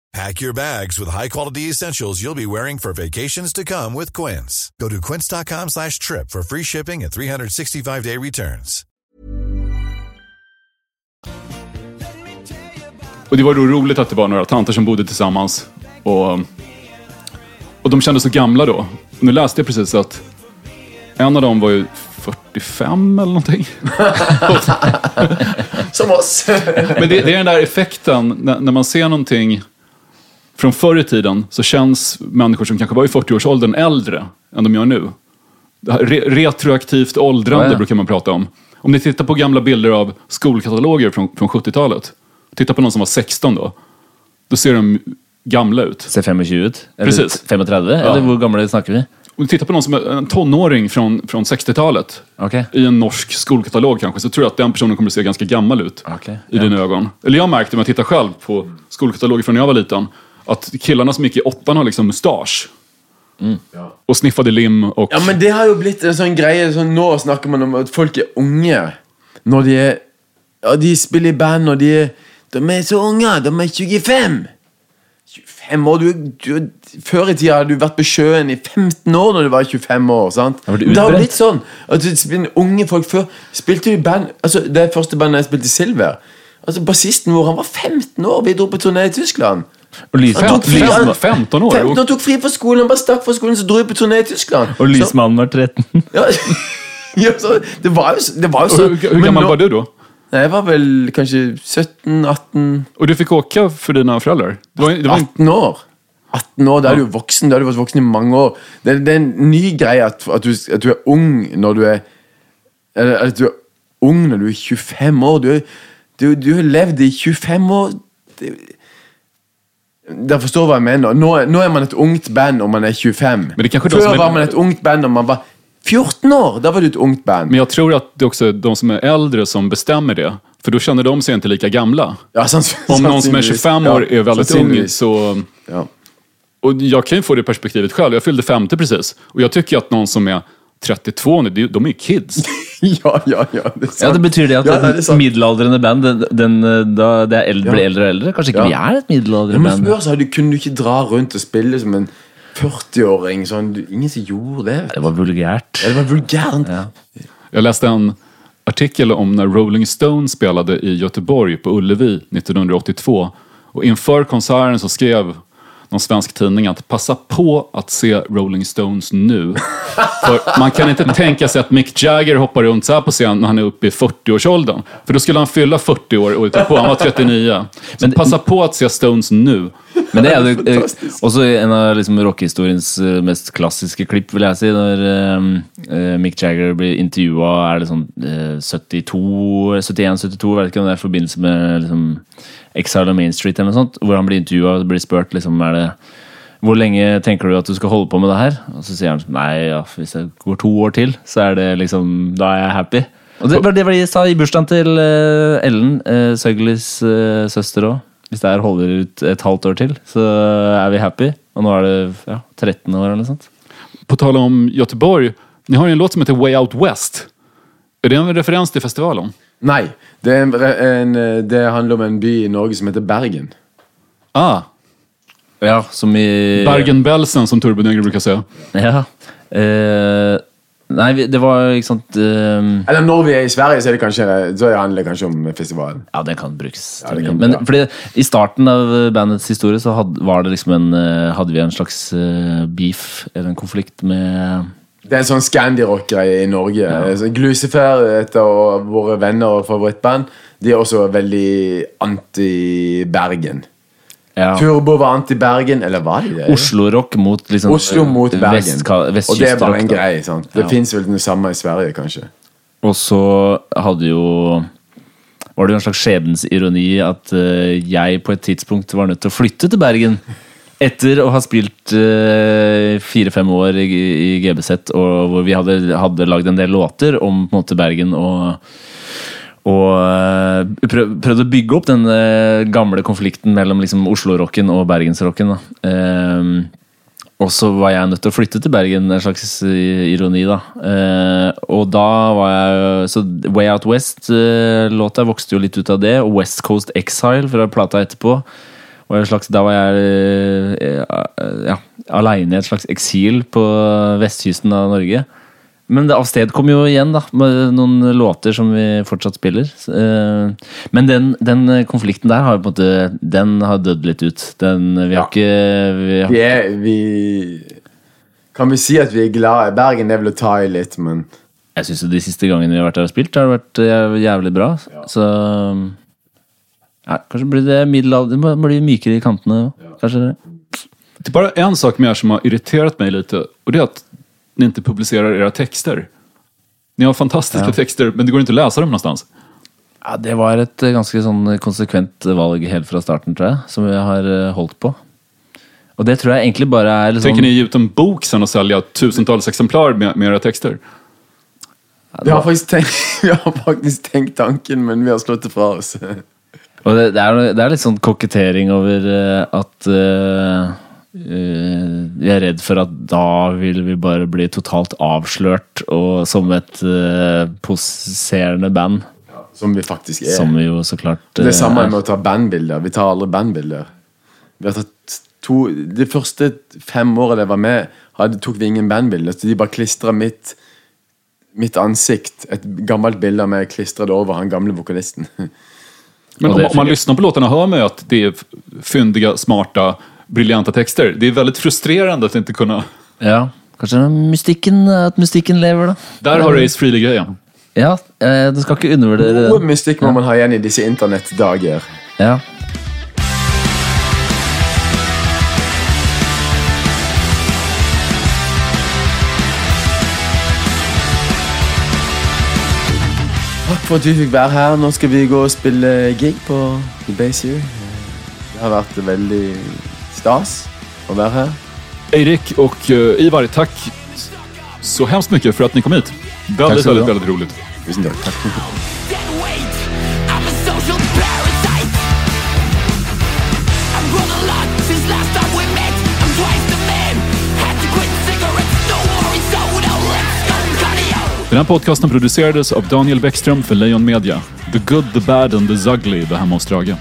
Pack your bags with high-quality essentials you'll be wearing for vacations to come with Quince. Go to quince.com slash trip for free shipping and 365-day returns. Och det var då roligt att det var några tanter som bodde tillsammans. Och, och de kändes så gamla då. Och nu läste jag precis att en av dem var ju 45 eller någonting. Som oss. Men det, det är den där effekten när, när man ser någonting från förr i tiden så känns människor som kanske var i 40-årsåldern äldre än de gör nu. Det här Re, retroaktivt åldrande oh, ja. brukar man prata om. Om ni tittar på gamla bilder av skolkataloger från, från 70-talet. Titta på någon som var 16 då. Då ser de gamla ut. ser 25 ut? Precis. 35? Ja. Eller hvor gamla snakker vi? Om du tittar på någon som är en tonåring från, från 60-talet okay. i en norsk skolkatalog kanske, så tror jag att den personen kommer att se ganska gammal ut okay. i dina ögon. Eller jag märkte när jag tittar själv på skolkataloger från när jag var liten, att killarna som gick i åttan har liksom mustasch. Och sniffade lim och... Ja, men det har jo blitt en sånn greie sånn, Nå snakker man om at folk er unge Når de er Ja, de spiller i band Og de er De er så unge, de er 25 25 år, du, du Før i tida hadde du vært på sjøen i 15 år Når du var 25 år, sant? Ja, det har blitt sånn At unge folk. Før Spilte du i band Altså, det første bandet jeg spilte i Silver. Altså, bassisten vår, han var 15 år Vi dro på turné i Tyskland Og, lys, Han tok fri, han, 15 år? 15 år tok fri fra skolen, han bare stakk fra skolen Så dro jeg på turné i Tyskland og lysmannen var 13. ja, ja, så, det var jo, det var jo så Hvor, hvor gammel var du da? Jeg Jag var vel kanskje 17, 18, Og du fikk åka for dine föräldrar? Det var, det var inte... 18 år. 18 år, Da er du voksen. Da har du vært voksen i mange år. Det, det er en ny greie at, at, du, at du er ung når du er Eller at du er ung når du er 25 år. Du, du, du har levd i 25 år. Det, dere forstår hva jeg mener. Nå, er- nå er man et ungt band om man er 25. Men det er Før er- var man et ungt band om man var 14 år! Da var du et ungt band. Men jag tror att det också är de som är äldre som bestämmer det. För då känner de sig inte lika gamla. Ja, sanns- Om någon som är 25 år Ja, är väldigt ung så... Ja. Och jag kan ju få det perspektivet själv. Jag fyllde 50 precis. Och jag tycker att någon som är 32 nu, det- de är ju kids. ja, ja, ja. Det er sant. Ja, det Betyr det at Ja, det er et middelaldrende band den, den, da det er eldre, blir eldre og eldre? Kanskje ikke Ja. vi er et Ja, band? men? Før så kunne du ikke dra rundt og spille som en 40-åring. Sånn. Ingen som gjorde det. Det var vulgært. Ja, det var vulgært. Jeg leste en artikel om når Rolling Stone spelade i Göteborg på Ullevi 1982. Og inför konserten så skrev någon svensk tidning att passa på att se Rolling Stones nu. För man kan inte tänka sig att Mick Jagger hoppar runt så här på scen när han är uppe i 40-årsåldern. För då skulle han fylla 40 år och på. Han var 39. Så passa på att se Stones nu. Men det er jo også en av liksom, rockehistoriens eh, mest klassiske klipp, vil jeg si. Når uh, Mick Jagger blir intervjua, er det sånn uh, 72, 71-72, vet ikke om det er i forbindelse med liksom, Exile on Main Street eller noe sånt, hvor han blir intervjua og blir spurt liksom, er det hvor lenge tenker du at du skal holde på med det her? Og så sier han sånn, nei, ja, hvis det går to år til, så er det liksom, da er jeg happy. Og det var det de sa i bursdagen til Ellen, uh, Søglis søster òg. Hvis det her holder ut et halvt år til, så er vi happy. Og nå er det ja, 13 år eller noe sånt. På tale om Göteborg, ni har en låt som heter Way Out West. Er det en referens til festivalen? Nei. Det, er en, en, det handler om en by i Norge som heter Bergen. Ah, Ja, som i Bergen-Belsen som Turbo Negro bruker å si. Ja. Eh, nei, det var ikke sant eh, Eller når vi er i Sverige, så, er det kanskje, så handler det kanskje om festivalen. Ja, det kan brukes. Ja, kan- Men ja. fordi I starten av bandets historie så hadde, var det liksom en, eh, hadde vi en slags eh, beef, eller en konflikt med Det er en sånn Scandi-rock-greie i Norge. Ja. Glucifer, av våre venner og favorittband, de er også veldig anti-Bergen. Ja, Turbo var i Bergen, eller var de det? Oslo-rock mot liksom Oslo mot Bergen. Vest, og det er bare en grei greie. sant? Det Ja. fins vel det samme i Sverige, kanskje. Og så hadde jo var det jo en slags skjebnensironi at uh, jeg på et tidspunkt var nødt til å flytte til Bergen. Etter å ha spilt eh, fire-fem år i, i GBZ, og hvor vi hadde, hadde lagd en del låter om på en måte Bergen og og eh, prøv, prøvde å bygge opp den eh, gamle konflikten mellom liksom Oslo-rocken og Bergensrocken. Eh, og så var jeg nødt til å flytte til Bergen, en slags ironi, da. Og da var jeg Så Way Out West-låta vokste jo litt ut av det, og West Coast Exile fra plata etterpå. Og en slags, da var jeg eh, ja, aleine i et slags eksil på vestkysten av Norge. Men det avstedkom jo igjen, da, med noen låter som vi fortsatt spiller. Eh, Men den, den konflikten der har jo på en måte Den har dødd litt ut. Den, vi har ikke vi har, Vi er vi Kan vi si at vi er glad i Bergen? Det er vel å ta i litt, men Jeg syns de siste gangene vi har vært her og spilt, har det vært eh, jævlig bra. Så ja, kanskje blir det middelalder Det må bli mykere i kantene. Kanskje det. Det er bare en sak mer som har irritert meg litt, og det er att ni inte publicerar era texter. Ni har fantastiska Ja. texter men det går inte att läsa dem någonstans. Ja, Det var et eh, ganske sånn konsekvent valg helt fra starten, tror jeg, som vi har eh, holdt på. Og det tror jeg egentlig bare er liksom... Tänker sånn ni ge ut en bok sen och sälja tusentals exemplar med, med era texter? Vi har tenkt, vi har faktisk tenkt tanken, men vi har slått det fra oss. Og det, det, er, det er litt sånn kokettering over eh, at eh, eh, Vi er redd for at da vil vi bare bli totalt avslørt og som et uh, poserende band. Som vi faktisk er. Som vi jo så klart Det er eh, samme er. med å ta bandbilder. Vi tar aldri bandbilder. Vi har tatt to, De første fem årene jeg var med, hadde, tok vi ingen bandbilder. Så de bare klistra mitt, mitt ansikt, et gammelt bilde av meg, klistra det over han gamle vokalisten. Men om, om man lyssnar på låtarna hör man ju att det är fyndiga, smarta, briljanta texter. Det är väldigt frustrerande att inte kunna... Ja, kanskje mystikken, at mystikken lever, da. Der har du Ace Freely-greia. Ja, eh, du skal ikke undervurdere Noe mystikk må man ha igjen i disse internettdager. Ja. Takk for at vi fikk være her. Nå skal vi gå og spille gig på The Base U. Det har vært veldig stas att være her. Erik och eh, Ivar, tack så hemskt mycket för att ni kom hit. Tack Väldigt, så väldigt, väldigt roligt. Tusen. Tack I'm a social parasite. I've grown a lot since last time we met. I'm twice the man. Had to quit cigarettes, no more soda. Let's go cardio. Den här podcasten producerades av Daniel Bäckström för Lejon Media. The Good, The Bad and The Zugly var hemma hos Drage.